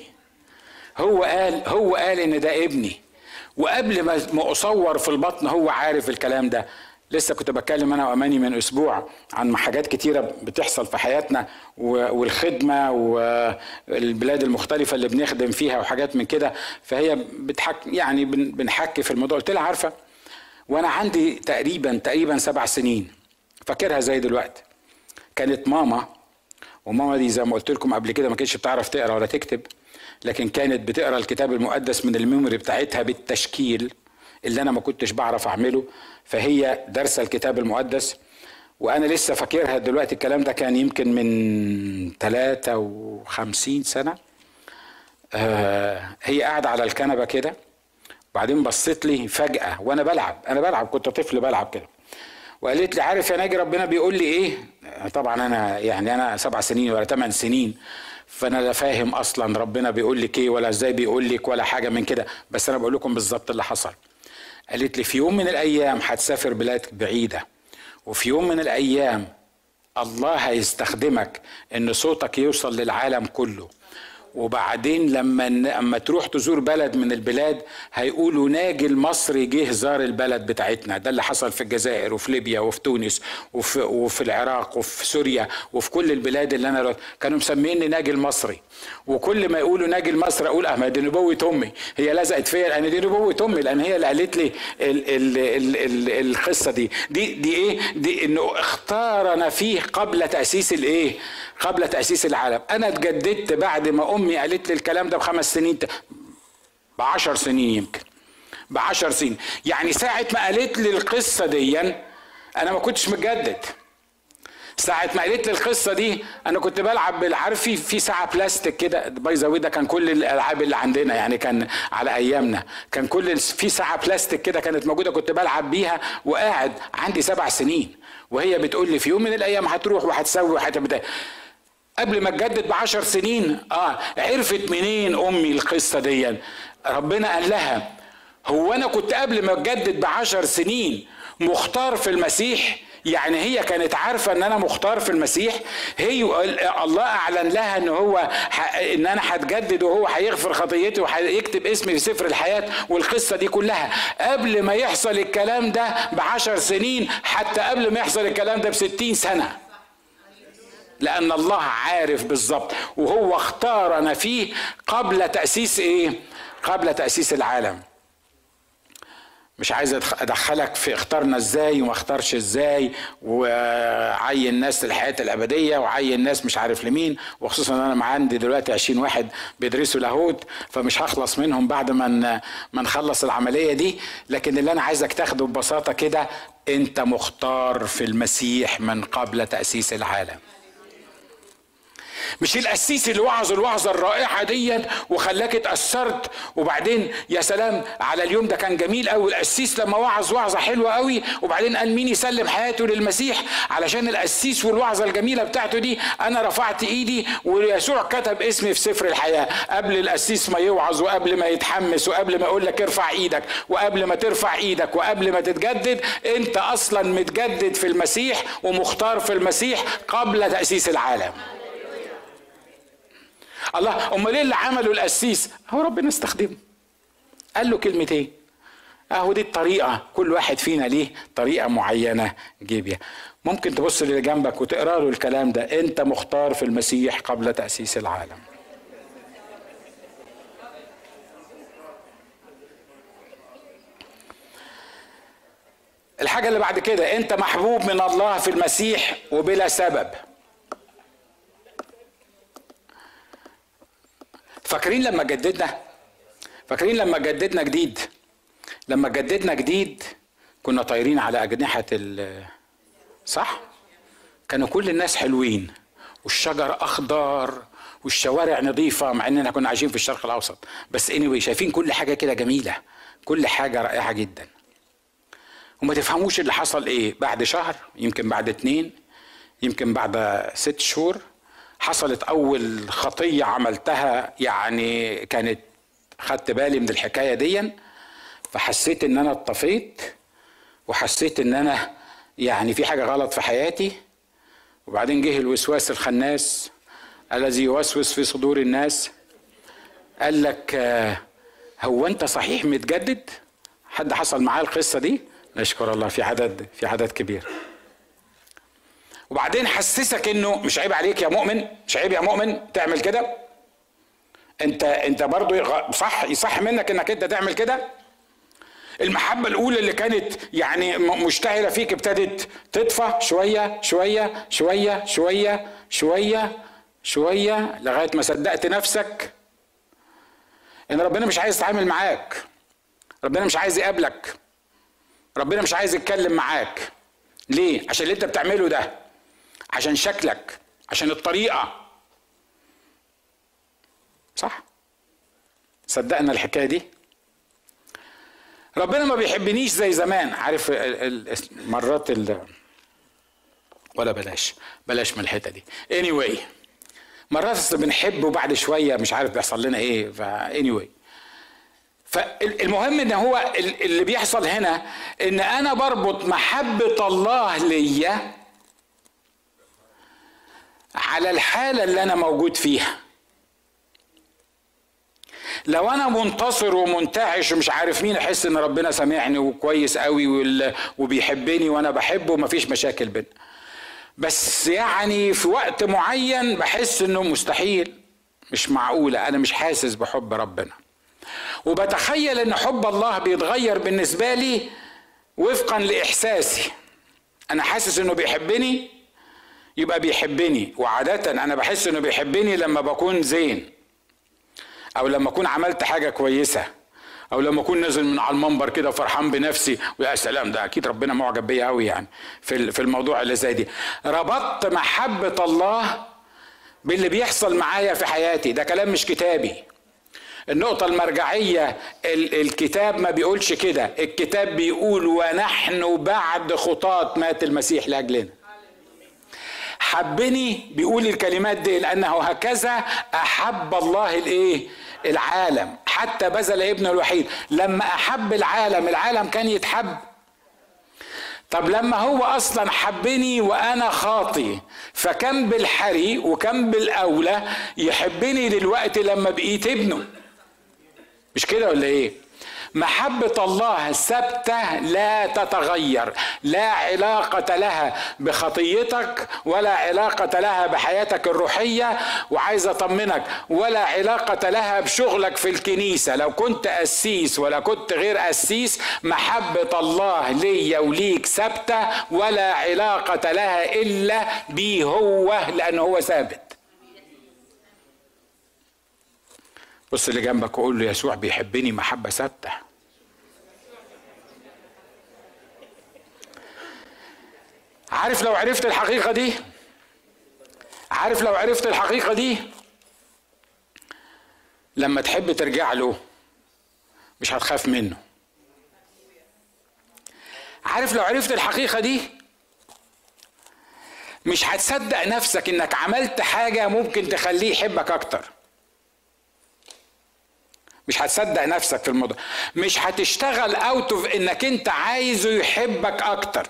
هو قال هو قال إن ده ابني. وقبل ما أصور في البطن هو عارف الكلام ده. لسه كنت بتكلم أنا وأماني من أسبوع عن حاجات كتيرة بتحصل في حياتنا والخدمة والبلاد المختلفة اللي بنخدم فيها وحاجات من كده. فهي بتحك يعني بنحكي في الموضوع. قلت لها عارفة وأنا عندي تقريبا تقريبا سبع سنين. فاكرها زي دلوقتي. كانت ماما وماما دي زي ما قلت لكم قبل كده ما كانتش بتعرف تقرأ ولا تكتب لكن كانت بتقرأ الكتاب المقدس من الميموري بتاعتها بالتشكيل اللي أنا ما كنتش بعرف أعمله فهي دارسة الكتاب المقدس وأنا لسه فاكرها دلوقتي الكلام ده كان يمكن من 53 سنة. آه هي قاعدة على الكنبة كده بعدين بصيت لي فجأة وأنا بلعب أنا بلعب كنت طفل بلعب كده. وقالت لي عارف يا ناجي ربنا بيقول لي إيه؟ طبعا أنا يعني أنا سبع سنين ولا ثمان سنين فأنا لا فاهم أصلا ربنا بيقول لك إيه ولا إزاي بيقول لك ولا حاجة من كده. بس أنا بقول لكم بالظبط اللي حصل. قالت لي في يوم من الأيام هتسافر بلاد بعيدة وفي يوم من الأيام الله هيستخدمك إن صوتك يوصل للعالم كله. وبعدين لما لما تروح تزور بلد من البلاد هيقولوا ناجي المصري جه زار البلد بتاعتنا. ده اللي حصل في الجزائر وفي ليبيا وفي تونس وفي, وفي العراق وفي سوريا وفي كل البلاد اللي أنا كانوا مسميني ناجي المصري. وكل ما يقولوا ناجي المصري أقول آه دي نبوة أمي. هي لزقت فيا لأن دي نبوة أمي لأن هي اللي قالت لي ال ال ال ال القصة دي. دي دي إيه؟ دي إنه اختارنا فيه قبل تأسيس الإيه؟ قبل تأسيس العالم. أنا اتجددت بعد ما أمي قالت لي الكلام ده بخمس سنين بعشر سنين يمكن. بعشر سنين. يعني ساعة ما قالت لي القصة دي أنا ما كنتش متجدد. ساعة ما قالت لي القصة دي أنا كنت بلعب عارف في في ساعة بلاستيك كده. by the way كان كل الألعاب اللي عندنا يعني كان على أيامنا. كان كل في ساعة بلاستيك كده كانت موجودة كنت بلعب بيها وقاعد عندي سبع سنين. وهي بتقول لي في يوم من الأيام هتروح وهتسوي وهتبدأ. قبل ما تجدد بعشر سنين آه عرفت منين أمي القصة دي؟ ربنا قال لها هو أنا كنت قبل ما اتجدد بعشر سنين مختار في المسيح؟ يعني هي كانت عارفة إن أنا مختار في المسيح؟ هي الله أعلن لها إن هو إن أنا هتجدد وهو هيغفر خطيتي وهيكتب اسمي في سفر الحياة والقصة دي كلها. قبل ما يحصل الكلام ده بعشر سنين حتى قبل ما يحصل الكلام ده بستين سنة. لأن الله عارف بالظبط وهو اختارنا فيه قبل تأسيس إيه؟ قبل تأسيس العالم. مش عايز أدخلك في اختارنا إزاي وما اختارش إزاي وعين ناس للحياة الأبدية وعين ناس مش عارف لمين وخصوصا أنا عندي دلوقتي 20 واحد بيدرسوا لاهوت فمش هخلص منهم بعد ما ما نخلص العملية دي. لكن اللي أنا عايزك تاخده ببساطة كده أنت مختار في المسيح من قبل تأسيس العالم. مش القسيس اللي وعظ الوعظة الرائعه ديت وخلاك اتأثرت؟ وبعدين يا سلام على اليوم ده كان جميل قوي القسيس لما وعظ وعظة حلوة قوي وبعدين قال مين يسلم حياته للمسيح؟ علشان القسيس والوعظة الجميلة بتاعته دي أنا رفعت إيدي ويسوع كتب اسمي في سفر الحياة. قبل القسيس ما يوعظ وقبل ما يتحمس وقبل ما يقول لك ارفع إيدك وقبل ما ترفع إيدك وقبل ما تتجدد أنت أصلا متجدد في المسيح ومختار في المسيح قبل تأسيس العالم. الله أمال إيه اللي عمله القسيس؟ هو ربنا استخدمه. قال له كلمتين. اهو دي الطريقة. كل واحد فينا ليه طريقة معينة. جيبيا. ممكن تبص للي جنبك وتقرأ له الكلام ده. أنت مختار في المسيح قبل تأسيس العالم. الحاجة اللي بعد كده أنت محبوب من الله في المسيح وبلا سبب. فاكرين لما جددنا؟ فاكرين لما جددنا جديد؟ لما جددنا جديد كنا طايرين على أجنحة ال صح؟ كانوا كل الناس حلوين والشجر أخضر والشوارع نظيفة مع إننا كنا عايشين في الشرق الأوسط. بس anyway شايفين كل حاجة كده جميلة كل حاجة رائعة جدا. وما تفهموش اللي حصل إيه بعد شهر يمكن بعد اتنين يمكن بعد ست شهور حصلت أول خطية عملتها يعني كانت خدت بالي من الحكاية دي فحسيت إن أنا اتطفيت وحسيت إن أنا يعني في حاجة غلط في حياتي. وبعدين جه الوسواس الخناس الذي يوسوس في صدور الناس. قال لك هو أنت صحيح متجدد؟ حد حصل معاه القصة دي؟ نشكر الله في عدد في عدد كبير. وبعدين حسسك إنه مش عيب عليك يا مؤمن مش عيب يا مؤمن تعمل كده. أنت أنت برضه صح يصح منك إنك أنت تعمل كده. المحبة الأولى اللي كانت يعني مشتعلة فيك ابتدت تطفى شوية شوية شوية شوية شوية شوية لغاية ما صدقت نفسك إن ربنا مش عايز يتعامل معاك. ربنا مش عايز يقابلك. ربنا مش عايز يتكلم معاك. ليه؟ عشان اللي أنت بتعمله ده. عشان شكلك عشان الطريقة صح؟ صدقنا الحكاية دي؟ ربنا ما بيحبنيش زي زمان عارف مرات ال ولا بلاش بلاش من الحتة دي anyway مرات بنحب وبعد شوية مش عارف بيحصل لنا إيه ف anyway فالمهم إن هو اللي بيحصل هنا إن أنا بربط محبة الله ليا على الحالة اللي أنا موجود فيها. لو أنا منتصر ومنتعش ومش عارف مين أحس إن ربنا سامعني وكويس قوي وبيحبني وأنا بحبه ومفيش مشاكل بينا. بس يعني في وقت معين بحس إنه مستحيل. مش معقولة. أنا مش حاسس بحب ربنا. وبتخيل إن حب الله بيتغير بالنسبة لي وفقا لإحساسي. أنا حاسس إنه بيحبني يبقى بيحبني. وعادة أنا بحس إنه بيحبني لما بكون زين. أو لما أكون عملت حاجة كويسة. أو لما أكون نازل من على المنبر كده فرحان بنفسي. ويا سلام ده أكيد ربنا معجب بيا قوي يعني في في الموضوع اللي زي دي. ربطت محبة الله باللي بيحصل معايا في حياتي. ده كلام مش كتابي. النقطة المرجعية الكتاب ما بيقولش كده. الكتاب بيقول ونحن بعد خطاة مات المسيح لأجلنا. حبني بيقول الكلمات دي لأنه هكذا أحب الله الإيه؟ العالم. حتى بذل ابنه الوحيد. لما أحب العالم العالم كان يتحب. طب لما هو أصلا حبني وأنا خاطي فكم بالحري وكم بالأولى يحبني دلوقتي لما بقيت ابنه. مش كده ولا إيه؟ محبة الله ثابتة لا تتغير لا علاقة لها بخطيتك ولا علاقة لها بحياتك الروحية وعايز أطمنك ولا علاقة لها بشغلك في الكنيسة. لو كنت قسيس ولا كنت غير قسيس محبة الله ليا وليك ثابتة ولا علاقة لها إلا بيه هو لأنه هو ثابت. بص اللي جنبك وقول له يسوع بيحبني محبة ثابتة. عارف لو عرفت الحقيقة دي؟ عارف لو عرفت الحقيقة دي؟ لما تحب ترجع له مش هتخاف منه. عارف لو عرفت الحقيقة دي؟ مش هتصدق نفسك إنك عملت حاجة ممكن تخليه يحبك أكتر. مش هتصدق نفسك في الموضوع. مش هتشتغل out of إنك أنت عايزه يحبك أكتر.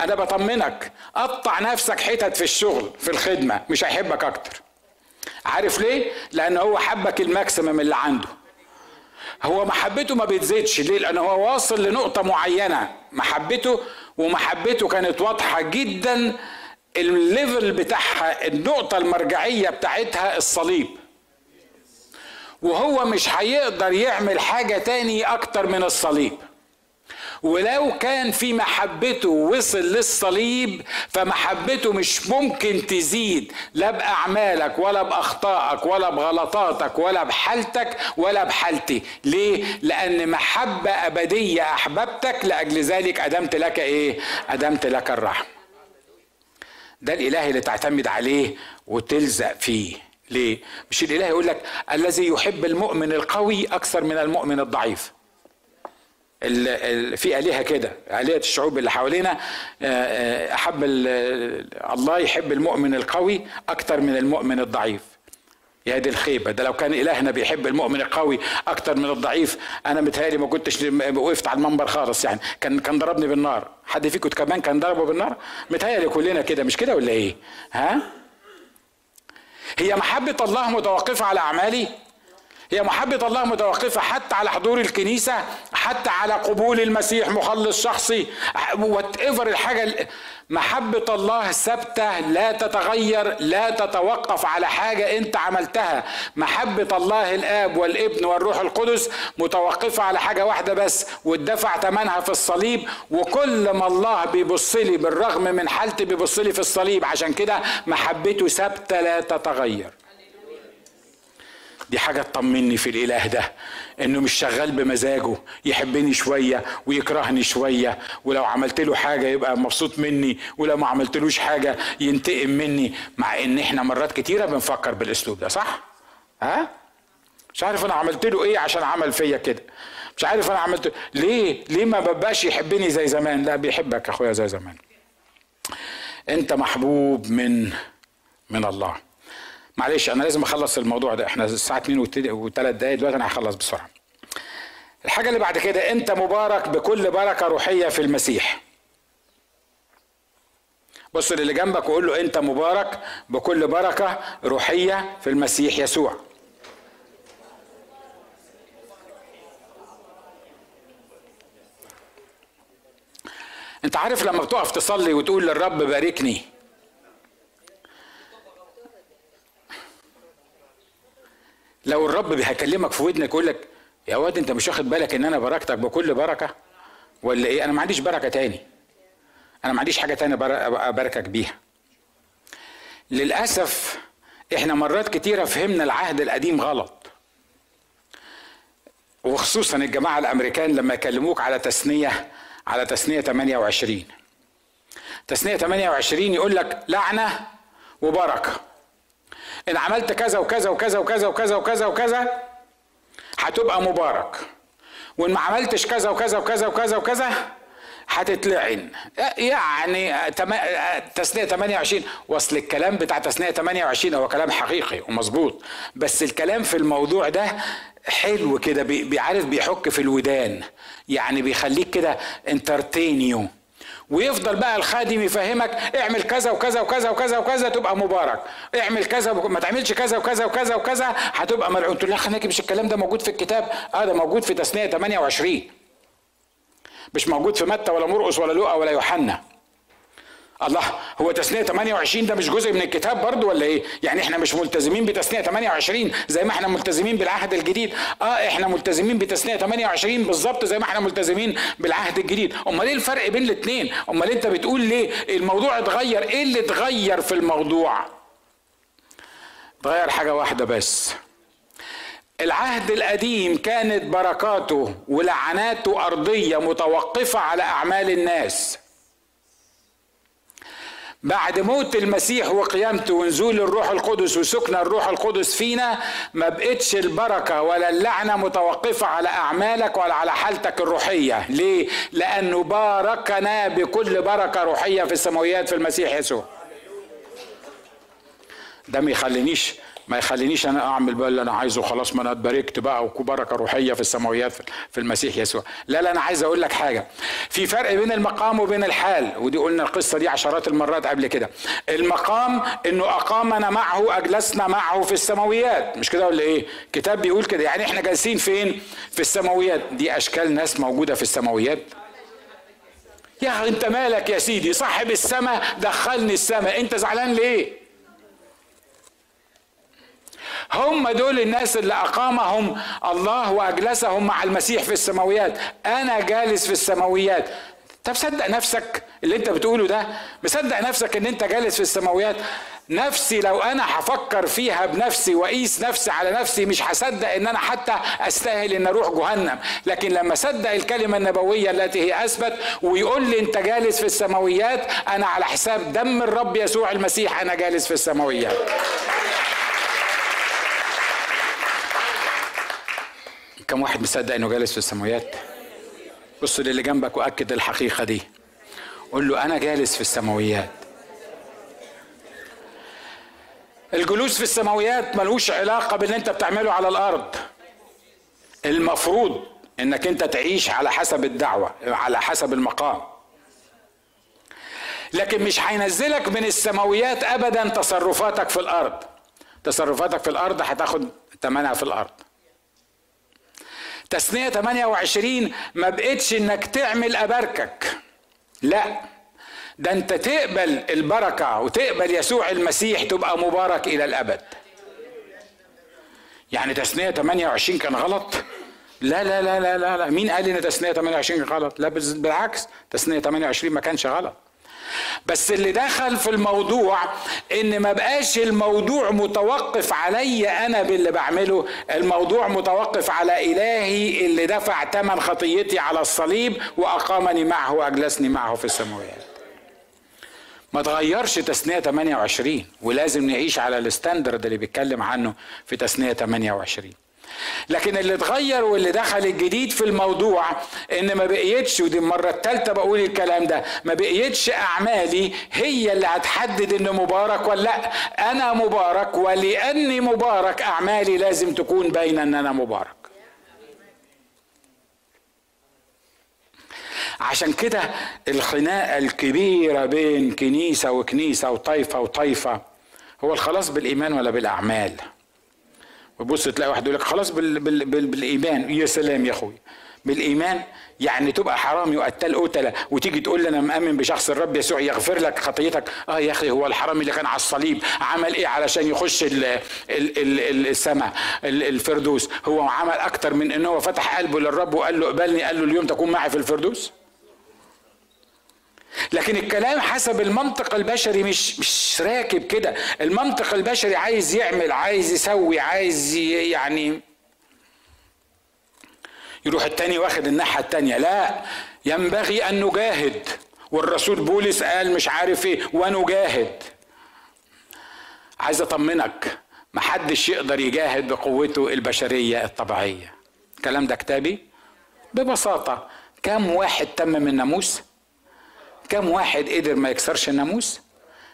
أنا بطمنك. قطع نفسك حتت في الشغل في الخدمة مش هيحبك أكتر. عارف ليه؟ لأن هو حبك ال maximum اللي عنده. هو محبته ما بتزيدش ليه؟ لأن هو واصل لنقطة معينة. محبته ومحبته كانت واضحة جدا. ال level بتاعها النقطة المرجعية بتاعتها الصليب. وهو مش هيقدر يعمل حاجة تاني أكتر من الصليب. ولو كان في محبته وصل للصليب فمحبته مش ممكن تزيد. لا بأعمالك ولا بأخطائك ولا بغلطاتك ولا بحالتك ولا بحالتي. ليه؟ لأن محبة أبدية أحببتك لأجل ذلك أدمت لك إيه؟ أدمت لك الرحمة. ده الإله اللي تعتمد عليه وتلزق فيه. ليه؟ مش الإله يقول لك الذي يحب المؤمن القوي أكثر من المؤمن الضعيف. ال ال في آلهة كده آلهة الشعوب اللي حوالينا آه، آه، أحب الله يحب المؤمن القوي أكثر من المؤمن الضعيف. يا دي الخيبة ده لو كان إلهنا بيحب المؤمن القوي أكتر من الضعيف أنا متهيألي ما كنتش وقفت على المنبر خالص يعني. كان كان ضربني بالنار. حد فيكم كمان كان ضربه بالنار؟ متهيألي كلنا كده مش كده ولا إيه؟ ها؟ هي محبة الله متوقفة على أعمالي؟ هي محبة الله متوقفة حتى على حضور الكنيسة حتى على قبول المسيح مخلص شخصي whatever الحاجة محبة الله ثابتة لا تتغير لا تتوقف على حاجة انت عملتها. محبة الله الآب والابن والروح القدس متوقفة على حاجة واحدة بس واتدفع ثمنها في الصليب. وكل ما الله بيبص لي بالرغم من حالتي بيبص لي في الصليب. عشان كده محبته ثابتة لا تتغير. دي حاجة تطمني في الإله ده إنه مش شغال بمزاجه يحبني شوية ويكرهني شوية ولو عملت له حاجة يبقى مبسوط مني ولو ما عملتلوش حاجة ينتقم مني مع إن إحنا مرات كتيرة بنفكر بالأسلوب ده صح؟ ها؟ مش عارف أنا عملت له إيه عشان عمل فيا كده مش عارف أنا عملت ليه؟ ليه ما ببقاش يحبني زي زمان؟ لا بيحبك يا أخويا زي زمان أنت محبوب من من الله معلش أنا لازم أخلص الموضوع ده. إحنا الساعة 2 وثلاث دقايق دلوقتي أنا هخلص بسرعة. الحاجة اللي بعد كده أنت مبارك بكل بركة روحية في المسيح. بص للي جنبك وقول له أنت مبارك بكل بركة روحية في المسيح يسوع. أنت عارف لما بتقف تصلي وتقول للرب باركني لو الرب هيكلمك في ودنك يقول لك يا واد أنت مش واخد بالك إن أنا بركتك بكل بركة؟ ولا إيه؟ أنا ما عنديش بركة تاني. أنا ما عنديش حاجة تانية أباركك بيها. للأسف إحنا مرات كتيرة فهمنا العهد القديم غلط. وخصوصا الجماعة الأمريكان لما يكلموك على تثنيه على تثنيه 28 تثنيه 28 يقول لك لعنة وبركة. إن عملت كذا وكذا وكذا وكذا وكذا وكذا وكذا هتبقى مبارك. وإن ما عملتش كذا وكذا وكذا وكذا وكذا هتتلعن. يعني تسنية 28 وصل الكلام بتاع تسنية 28 هو كلام حقيقي ومظبوط. بس الكلام في الموضوع ده حلو كده بيعرف بيحك في الودان. يعني بيخليك كده انترتينيو ويفضل بقى الخادم يفهمك اعمل كذا وكذا وكذا وكذا وكذا تبقى مبارك. اعمل كذا ما تعملش كذا وكذا وكذا وكذا هتبقى ملعون. تقول لا مش الكلام ده موجود في الكتاب؟ آه ده موجود في تثنية 28 مش موجود في متى ولا مرقس ولا لوقا ولا يوحنا. الله هو تثنية 28 ده مش جزء من الكتاب برضه ولا إيه؟ يعني إحنا مش ملتزمين بتثنية 28 زي ما إحنا ملتزمين بالعهد الجديد، آه إحنا ملتزمين بتثنية 28 بالظبط زي ما إحنا ملتزمين بالعهد الجديد، أمال إيه الفرق بين الاثنين؟ أمال أنت بتقول ليه الموضوع اتغير؟ إيه اللي اتغير في الموضوع؟ اتغير حاجة واحدة بس العهد القديم كانت بركاته ولعناته أرضية متوقفة على أعمال الناس بعد موت المسيح وقيامته ونزول الروح القدس وسكن الروح القدس فينا ما بقتش البركة ولا اللعنة متوقفة على أعمالك ولا على حالتك الروحية ليه؟ لأنه باركنا بكل بركة روحية في السماويات في المسيح يسوع ده ما يخلينيش ما يخلينيش أنا أعمل بقى اللي أنا عايزه خلاص ما أنا اتباركت بقى وبركه روحية في السماويات في المسيح يسوع. لا لا أنا عايز أقول لك حاجة. في فرق بين المقام وبين الحال. ودي قلنا القصة دي عشرات المرات قبل كده. المقام إنه أقامنا معه أجلسنا معه في السماويات. مش كده ولا إيه؟ كتاب بيقول كده. يعني إحنا جالسين فين؟ في السماويات. دي أشكال ناس موجودة في السماويات. يا أنت مالك يا سيدي؟ صاحب السماء دخلني السماء. أنت زعلان ليه؟ هم دول الناس اللي أقامهم الله وأجلسهم مع المسيح في السماويات. أنا جالس في السماويات. طب صدق نفسك اللي أنت بتقوله ده؟ مصدق نفسك إن أنت جالس في السماويات؟ نفسي لو أنا هفكر فيها بنفسي وأقيس نفسي على نفسي مش هصدق إن أنا حتى أستاهل إن أروح جهنم. لكن لما صدق الكلمة النبوية التي هي أثبت ويقول لي أنت جالس في السماويات أنا على حساب دم الرب يسوع المسيح أنا جالس في السماويات. كم واحد مصدق إنه جالس في السماويات؟ بص للي جنبك وأكد الحقيقة دي. قول له أنا جالس في السماويات. الجلوس في السماويات ملوش علاقة باللي أنت بتعمله على الأرض. المفروض إنك أنت تعيش على حسب الدعوة على حسب المقام. لكن مش هينزلك من السماويات ابدا تصرفاتك في الأرض. تصرفاتك في الأرض هتاخد ثمنها في الأرض. تثنية 28 ما بقتش إنك تعمل أباركك. لا ده أنت تقبل البركة وتقبل يسوع المسيح تبقى مبارك إلى الأبد. يعني تثنية 28 كان غلط؟ لا لا لا لا لا. مين قال إن تثنية 28 كان غلط؟ لا بالعكس. تثنية 28 ما كانش غلط. بس اللي دخل في الموضوع إن ما بقاش الموضوع متوقف علي أنا باللي بعمله الموضوع متوقف على إلهي اللي دفع ثمن خطيتي على الصليب وأقامني معه وأجلسني معه في السماوات. ما تغيرش تثنية 28 ولازم نعيش على الستاندرد اللي بيتكلم عنه في تثنية 28 لكن اللي اتغير واللي دخل الجديد في الموضوع إن ما بقيتش ودي المرة الثالثه بقول الكلام ده ما بقيتش أعمالي هي اللي هتحدد ان مبارك ولا لأ. أنا مبارك ولأني مبارك أعمالي لازم تكون باينة إن أنا مبارك. عشان كده الخناقة الكبيرة بين كنيسة وكنيسة وطائفه وطائفه هو الخلاص بالإيمان ولا بالأعمال؟ وبص تلاقي واحد يقول لك خلاص بال بال بال بالإيمان. يا سلام يا أخوي. بالإيمان يعني تبقى حرامي وقتال قتله وتيجي تقول لي أنا مأمن بشخص الرب يسوع يغفر لك خطيتك. آه يا أخي هو الحرامي اللي كان على الصليب عمل إيه علشان يخش ال ال ال السماء الفردوس؟ هو عمل أكتر من إن هو فتح قلبه للرب وقال له اقبلني قال له اليوم تكون معي في الفردوس؟ لكن الكلام حسب المنطق البشري مش مش راكب كده. المنطق البشري عايز يعمل عايز يسوي عايز يعني يروح التاني واخد الناحية التانية. لا ينبغي أن نجاهد. والرسول بولس قال مش عارف إيه ونجاهد. عايز أطمنك محدش يقدر يجاهد بقوته البشرية الطبيعية. الكلام ده كتابي؟ ببساطة كم واحد تمم الناموس كم واحد قدر ما يكسرش الناموس؟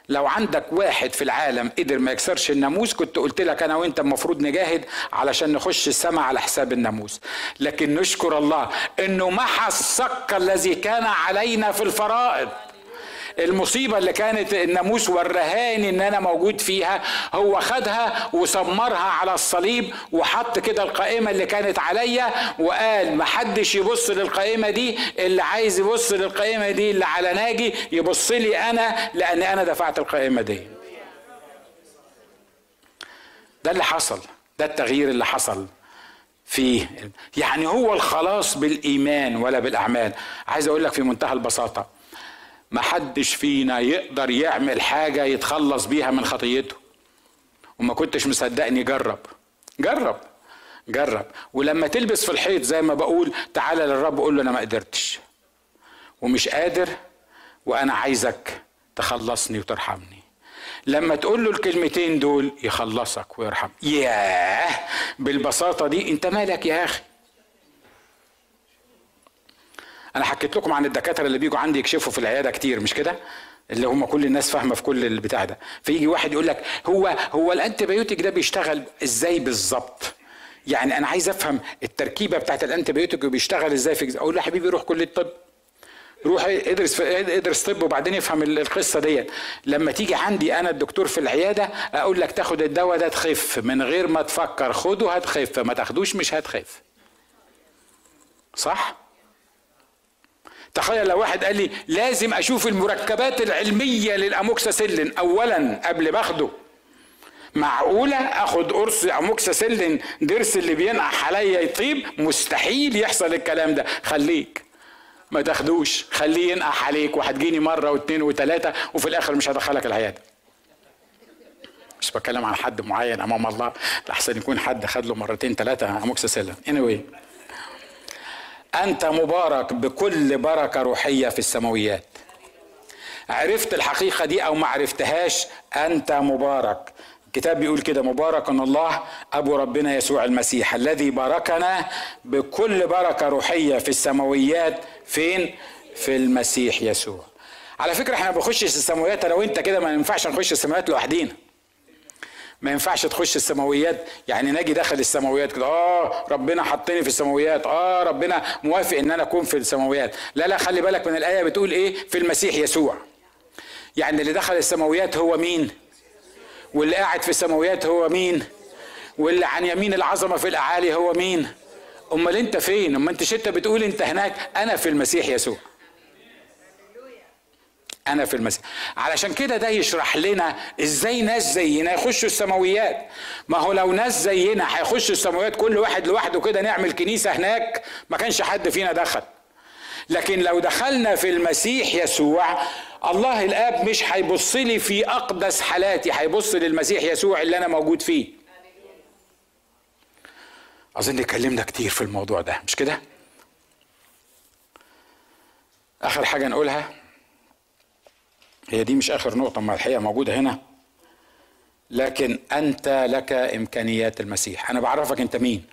لو عندك واحد في العالم قدر ما يكسرش الناموس كنت قلت لك أنا وأنت المفروض نجاهد علشان نخش السماء على حساب الناموس. لكن نشكر الله إنه محى الصك الذي كان علينا في الفرائض. المصيبة اللي كانت الناموس ورهاني إن أنا موجود فيها هو خدها وسمرها على الصليب وحط كده القائمة اللي كانت عليا وقال محدش يبص للقائمة دي اللي عايز يبص للقائمة دي اللي على ناجي يبص لي أنا لأن أنا دفعت القائمة دي. ده اللي حصل ده التغيير اللي حصل فيه يعني هو الخلاص بالإيمان ولا بالأعمال. عايز أقول لك في منتهى البساطة ما حدش فينا يقدر يعمل حاجة يتخلص بيها من خطيته. وما كنتش مصدقني جرب. جرب. جرب. ولما تلبس في الحيط زي ما بقول تعالى للرب قول له أنا ما قدرتش. ومش قادر وأنا عايزك تخلصني وترحمني. لما تقول له الكلمتين دول يخلصك ويرحم. ياه! بالبساطة دي أنت مالك يا أخي؟ أنا حكيت لكم عن الدكاترة اللي بيجوا عندي يكشفوا في العيادة كتير مش كده؟ اللي هم كل الناس فاهمة في كل البتاع ده. فيجي واحد يقول لك هو هو ال antibiotic ده بيشتغل إزاي بالظبط؟ يعني أنا عايز أفهم التركيبة بتاعت ال antibiotic بيشتغل إزاي في أقول له يا حبيبي روح كلية الطب. روح ادرس ادرس طب وبعدين افهم القصة ديت. لما تيجي عندي أنا الدكتور في العيادة أقول لك تاخد الدواء ده تخف. من غير ما تفكر خده هتخف ما تاخدوش مش هتخف. صح؟ تخيل لو واحد قال لي لازم أشوف المركبات العلمية للأموكساسيلين اولا قبل ما أخده. معقولة أخد قرص أموكساسيلين ضرس اللي بينقح عليا يطيب؟ مستحيل يحصل الكلام ده. خليك. ما تاخدوش. خليه ينقح عليك وهتجيني مرة واثنين وثلاثه وفي الآخر مش هدخلك العيادة. مش بتكلم عن حد معين أمام الله. لحسن يكون حد خد له مرتين ثلاثة أموكساسيلين. Anyway. أنت مبارك بكل بركة روحية في السماويات. عرفت الحقيقة دي أو ما عرفتهاش؟ أنت مبارك. الكتاب بيقول كده مبارك الله أبو ربنا يسوع المسيح الذي باركنا بكل بركة روحية في السماويات. فين؟ في المسيح يسوع. على فكرة إحنا ما بنخشش السماويات أنا وأنت كده ما ينفعش نخش السماويات لوحدينا. ما ينفعش تخش السماويات. يعني ناجي داخل السماويات كده آه ربنا حطني في السماويات آه ربنا موافق إن أنا أكون في السماويات. لا لا خلي بالك من الآية بتقول إيه؟ في المسيح يسوع. يعني اللي دخل السماويات هو مين؟ واللي قاعد في السماويات هو مين؟ واللي عن يمين العظمة في الأعالي هو مين؟ أمال أنت فين؟ أمال أنت انت بتقول أنت هناك؟ أنا في المسيح يسوع. أنا في المسيح علشان كده ده يشرح لنا إزاي ناس زينا يخشوا السماويات. ما هو لو ناس زينا هيخشوا السماويات كل واحد لوحده كده نعمل كنيسة هناك ما كانش حد فينا دخل. لكن لو دخلنا في المسيح يسوع الله الآب مش هيبص لي في أقدس حالاتي هيبص للمسيح يسوع اللي أنا موجود فيه. اظن اتكلمنا كتير في الموضوع ده مش كده؟ آخر حاجة نقولها؟ هي دي مش آخر نقطة ما الحقيقة موجودة هنا؟ لكن أنت لك إمكانيات المسيح. أنا بعرفك أنت مين.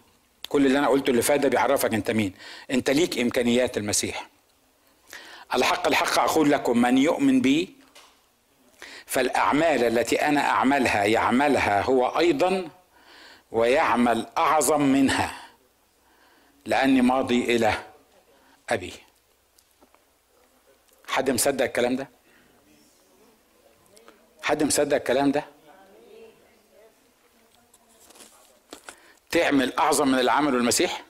كل اللي أنا قلته اللي فات ده بيعرفك أنت مين. أنت ليك إمكانيات المسيح. الحق الحق أقول لكم من يؤمن بي فالأعمال التي أنا أعملها يعملها هو أيضا ويعمل أعظم منها لأني ماضي إلى أبي. حد مصدق الكلام ده؟ حد مصدق الكلام ده؟ تعمل أعظم من اللي عمله المسيح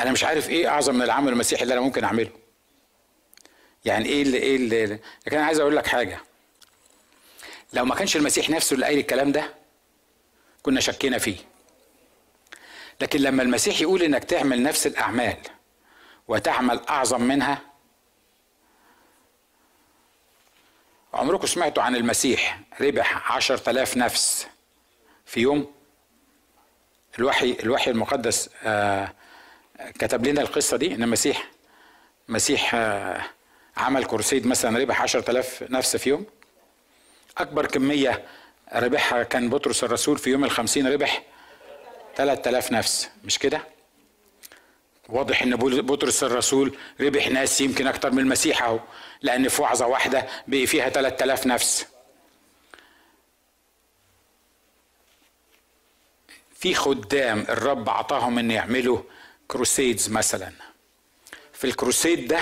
أنا مش عارف إيه أعظم من العمل المسيحي اللي أنا ممكن أعمله. يعني إيه اللي إيه اللي لكن أنا عايز أقول لك حاجة. لو ما كانش المسيح نفسه اللي قايل الكلام ده كنا شكينا فيه. لكن لما المسيح يقول إنك تعمل نفس الأعمال وتعمل أعظم منها؟ عمركم سمعتوا عن المسيح ربح عشر تلاف نفس في يوم؟ الوحي الوحي المقدس آه كتب لنا القصة دي إن المسيح مسيح آه عمل كورسيد مثلا ربح عشر تلاف نفس في يوم؟ أكبر كمية ربحها كان بطرس الرسول في يوم الخمسين ربح ثلاث تلاف نفس مش كده؟ واضح إن بطرس الرسول ربح ناس يمكن أكتر من المسيح أهو لأن في وعظة واحدة ربح فيها 3000 نفس. في خدام الرب عطاهم إن يعملوا crusades مثلا. في ال crusade ده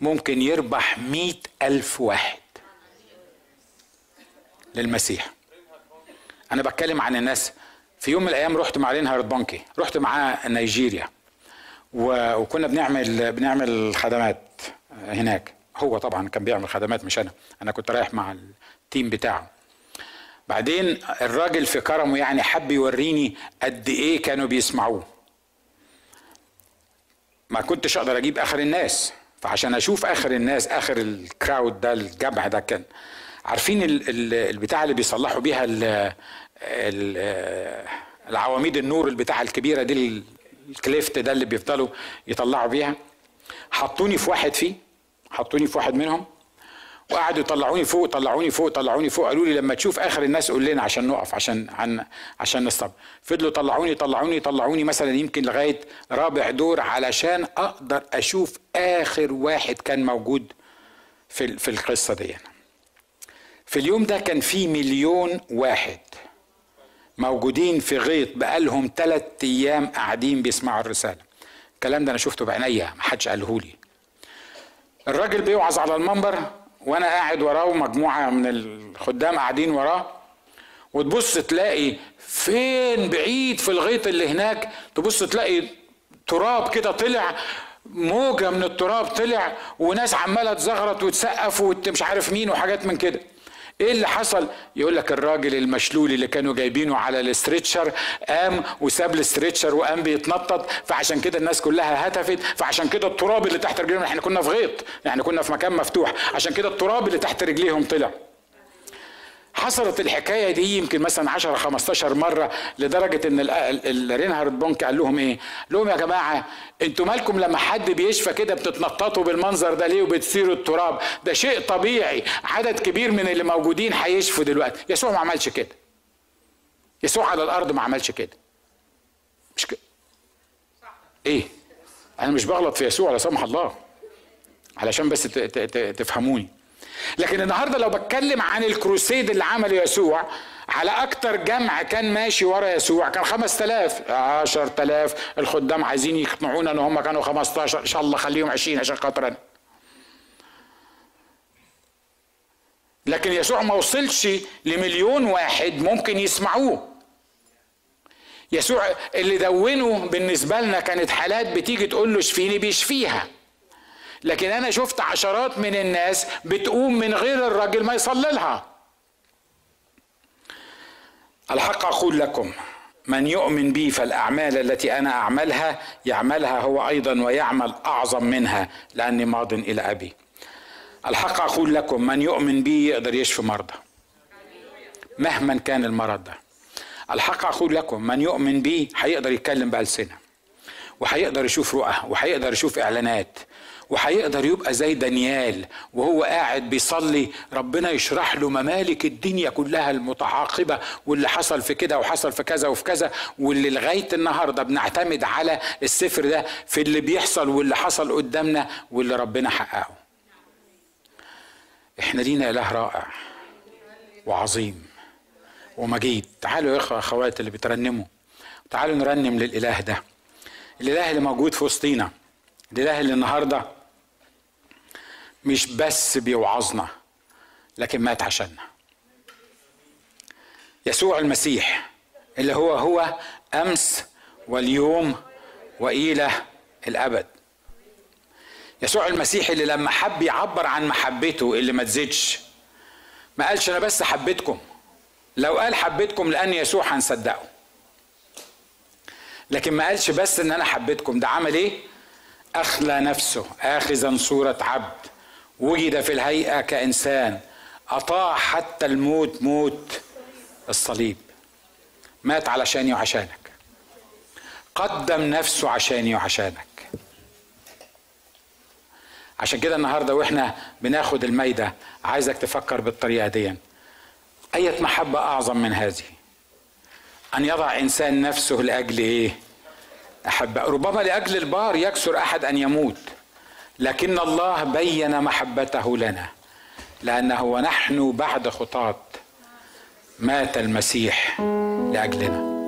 ممكن يربح مئة ألف واحد للمسيح. أنا بتكلم عن الناس. في يوم من الأيام رحت مع رينهارد بونكي رحت معاه نيجيريا. وكنا بنعمل بنعمل خدمات هناك. هو طبعا كان بيعمل خدمات مش أنا. أنا كنت رايح مع التيم بتاعه. بعدين الراجل في كرمه يعني حب يوريني قد إيه كانوا بيسمعوه. ما كنتش أقدر أجيب آخر الناس. فعشان أشوف آخر الناس آخر الكراود ده الجمع ده كان. عارفين البتاع اللي بيصلحوا بيها العواميد النور البتاع الكبيرة دي الكليفت ده اللي بيفضلوا يطلعوا بيها. حطوني في واحد فيه حطوني في واحد منهم وقعدوا يطلعوني فوق طلعوني فوق طلعوني فوق. قالوا لي لما تشوف آخر الناس قول لنا عشان نقف عشان عن عشان نستب فضلوا طلعوني طلعوني طلعوني مثلا يمكن لغاية رابع دور علشان أقدر أشوف آخر واحد كان موجود في في القصة دي. في اليوم ده كان في مليون واحد. موجودين في غيط بقالهم ثلاث أيام قاعدين بيسمعوا الرسالة. الكلام ده أنا شفته بعينيا ما حدش قاله لي. الراجل بيوعظ على المنبر وأنا قاعد وراه ومجموعة من الخدام قاعدين وراه. وتبص تلاقي فين بعيد في الغيط اللي هناك تبص تلاقي تراب كده طلع موجة من التراب طلع وناس عمالة تزغرط وتسقف ومش عارف مين وحاجات من كده. إيه اللي حصل؟ يقول لك الراجل المشلول اللي كانوا جايبينه على ال stretcher قام وساب ال stretcher وقام بيتنطط فعشان كده الناس كلها هتفت فعشان كده التراب اللي تحت رجليهم إحنا كنا في غيط يعني كنا في مكان مفتوح عشان كده التراب اللي تحت رجليهم طلع. حصلت الحكاية دي يمكن مثلا 10 15 مرة لدرجة إن رينهارد بونكي قال لهم إيه؟ لهم يا جماعة أنتوا مالكم لما حد بيشفى كده بتتنططوا بالمنظر ده ليه وبتثيروا التراب؟ ده شيء طبيعي عدد كبير من اللي موجودين هيشفوا دلوقتي، يسوع ما عملش كده. يسوع على الأرض ما عملش كده. مش كده. إيه؟ أنا مش بغلط في يسوع لا سمح الله. علشان بس تفهموني. لكن النهارده لو بتكلم عن الكروسيد اللي عمله يسوع على أكتر جمع كان ماشي ورا يسوع كان 5000 10000 الخدام عايزين يقنعونا إن هم كانوا 15 إن شاء الله خليهم 20 عشان خاطر أنا لكن يسوع ما وصلش لمليون واحد ممكن يسمعوه. يسوع اللي دونه بالنسبة لنا كانت حالات بتيجي تقول له اشفيني بيشفيها. لكن أنا شفت عشرات من الناس بتقوم من غير الراجل ما يصلي لها. الحق أقول لكم من يؤمن بي فالأعمال التي أنا أعملها يعملها هو أيضا ويعمل أعظم منها لأني ماض إلى أبي. الحق أقول لكم من يؤمن بي يقدر يشفي مرضى مهما كان المرض ده. الحق أقول لكم من يؤمن بي هيقدر يتكلم بألسنة وهيقدر يشوف رؤى وهيقدر يشوف إعلانات وهيقدر يبقى زي دانيال وهو قاعد بيصلي ربنا يشرح له ممالك الدنيا كلها المتعاقبة واللي حصل في كده وحصل في كذا وفي كذا واللي لغاية النهارده بنعتمد على السفر ده في اللي بيحصل واللي حصل قدامنا واللي ربنا حققه. إحنا لينا إله رائع وعظيم ومجيد. تعالوا يا إخوة أخوات اللي بترنموا. تعالوا نرنم للإله ده. الإله اللي موجود في وسطينا. الإله اللي النهارده مش بس بيوعظنا لكن مات عشاننا يسوع المسيح اللي هو هو أمس واليوم وإلى الأبد. يسوع المسيح اللي لما حب يعبر عن محبته اللي ما تزيدش ما قالش أنا بس حبيتكم. لو قال حبيتكم لأن يسوع هنصدقه. لكن ما قالش بس إن أنا حبيتكم ده عمل إيه؟ أخلى نفسه اخذا صورة عبد. وجد في الهيئة كإنسان أطاع حتى الموت موت الصليب. مات علشاني وعشانك قدم نفسه عشاني وعشانك عشان كده النهارده وإحنا بناخد المايده عايزك تفكر بالطريقة دي. أية محبة أعظم من هذه؟ أن يضع إنسان نفسه لأجل إيه؟ أحبه. ربما لأجل البار يكسر أحد أن يموت. لكن الله بين محبته لنا لأنه ونحن بعد خطاة مات المسيح لأجلنا.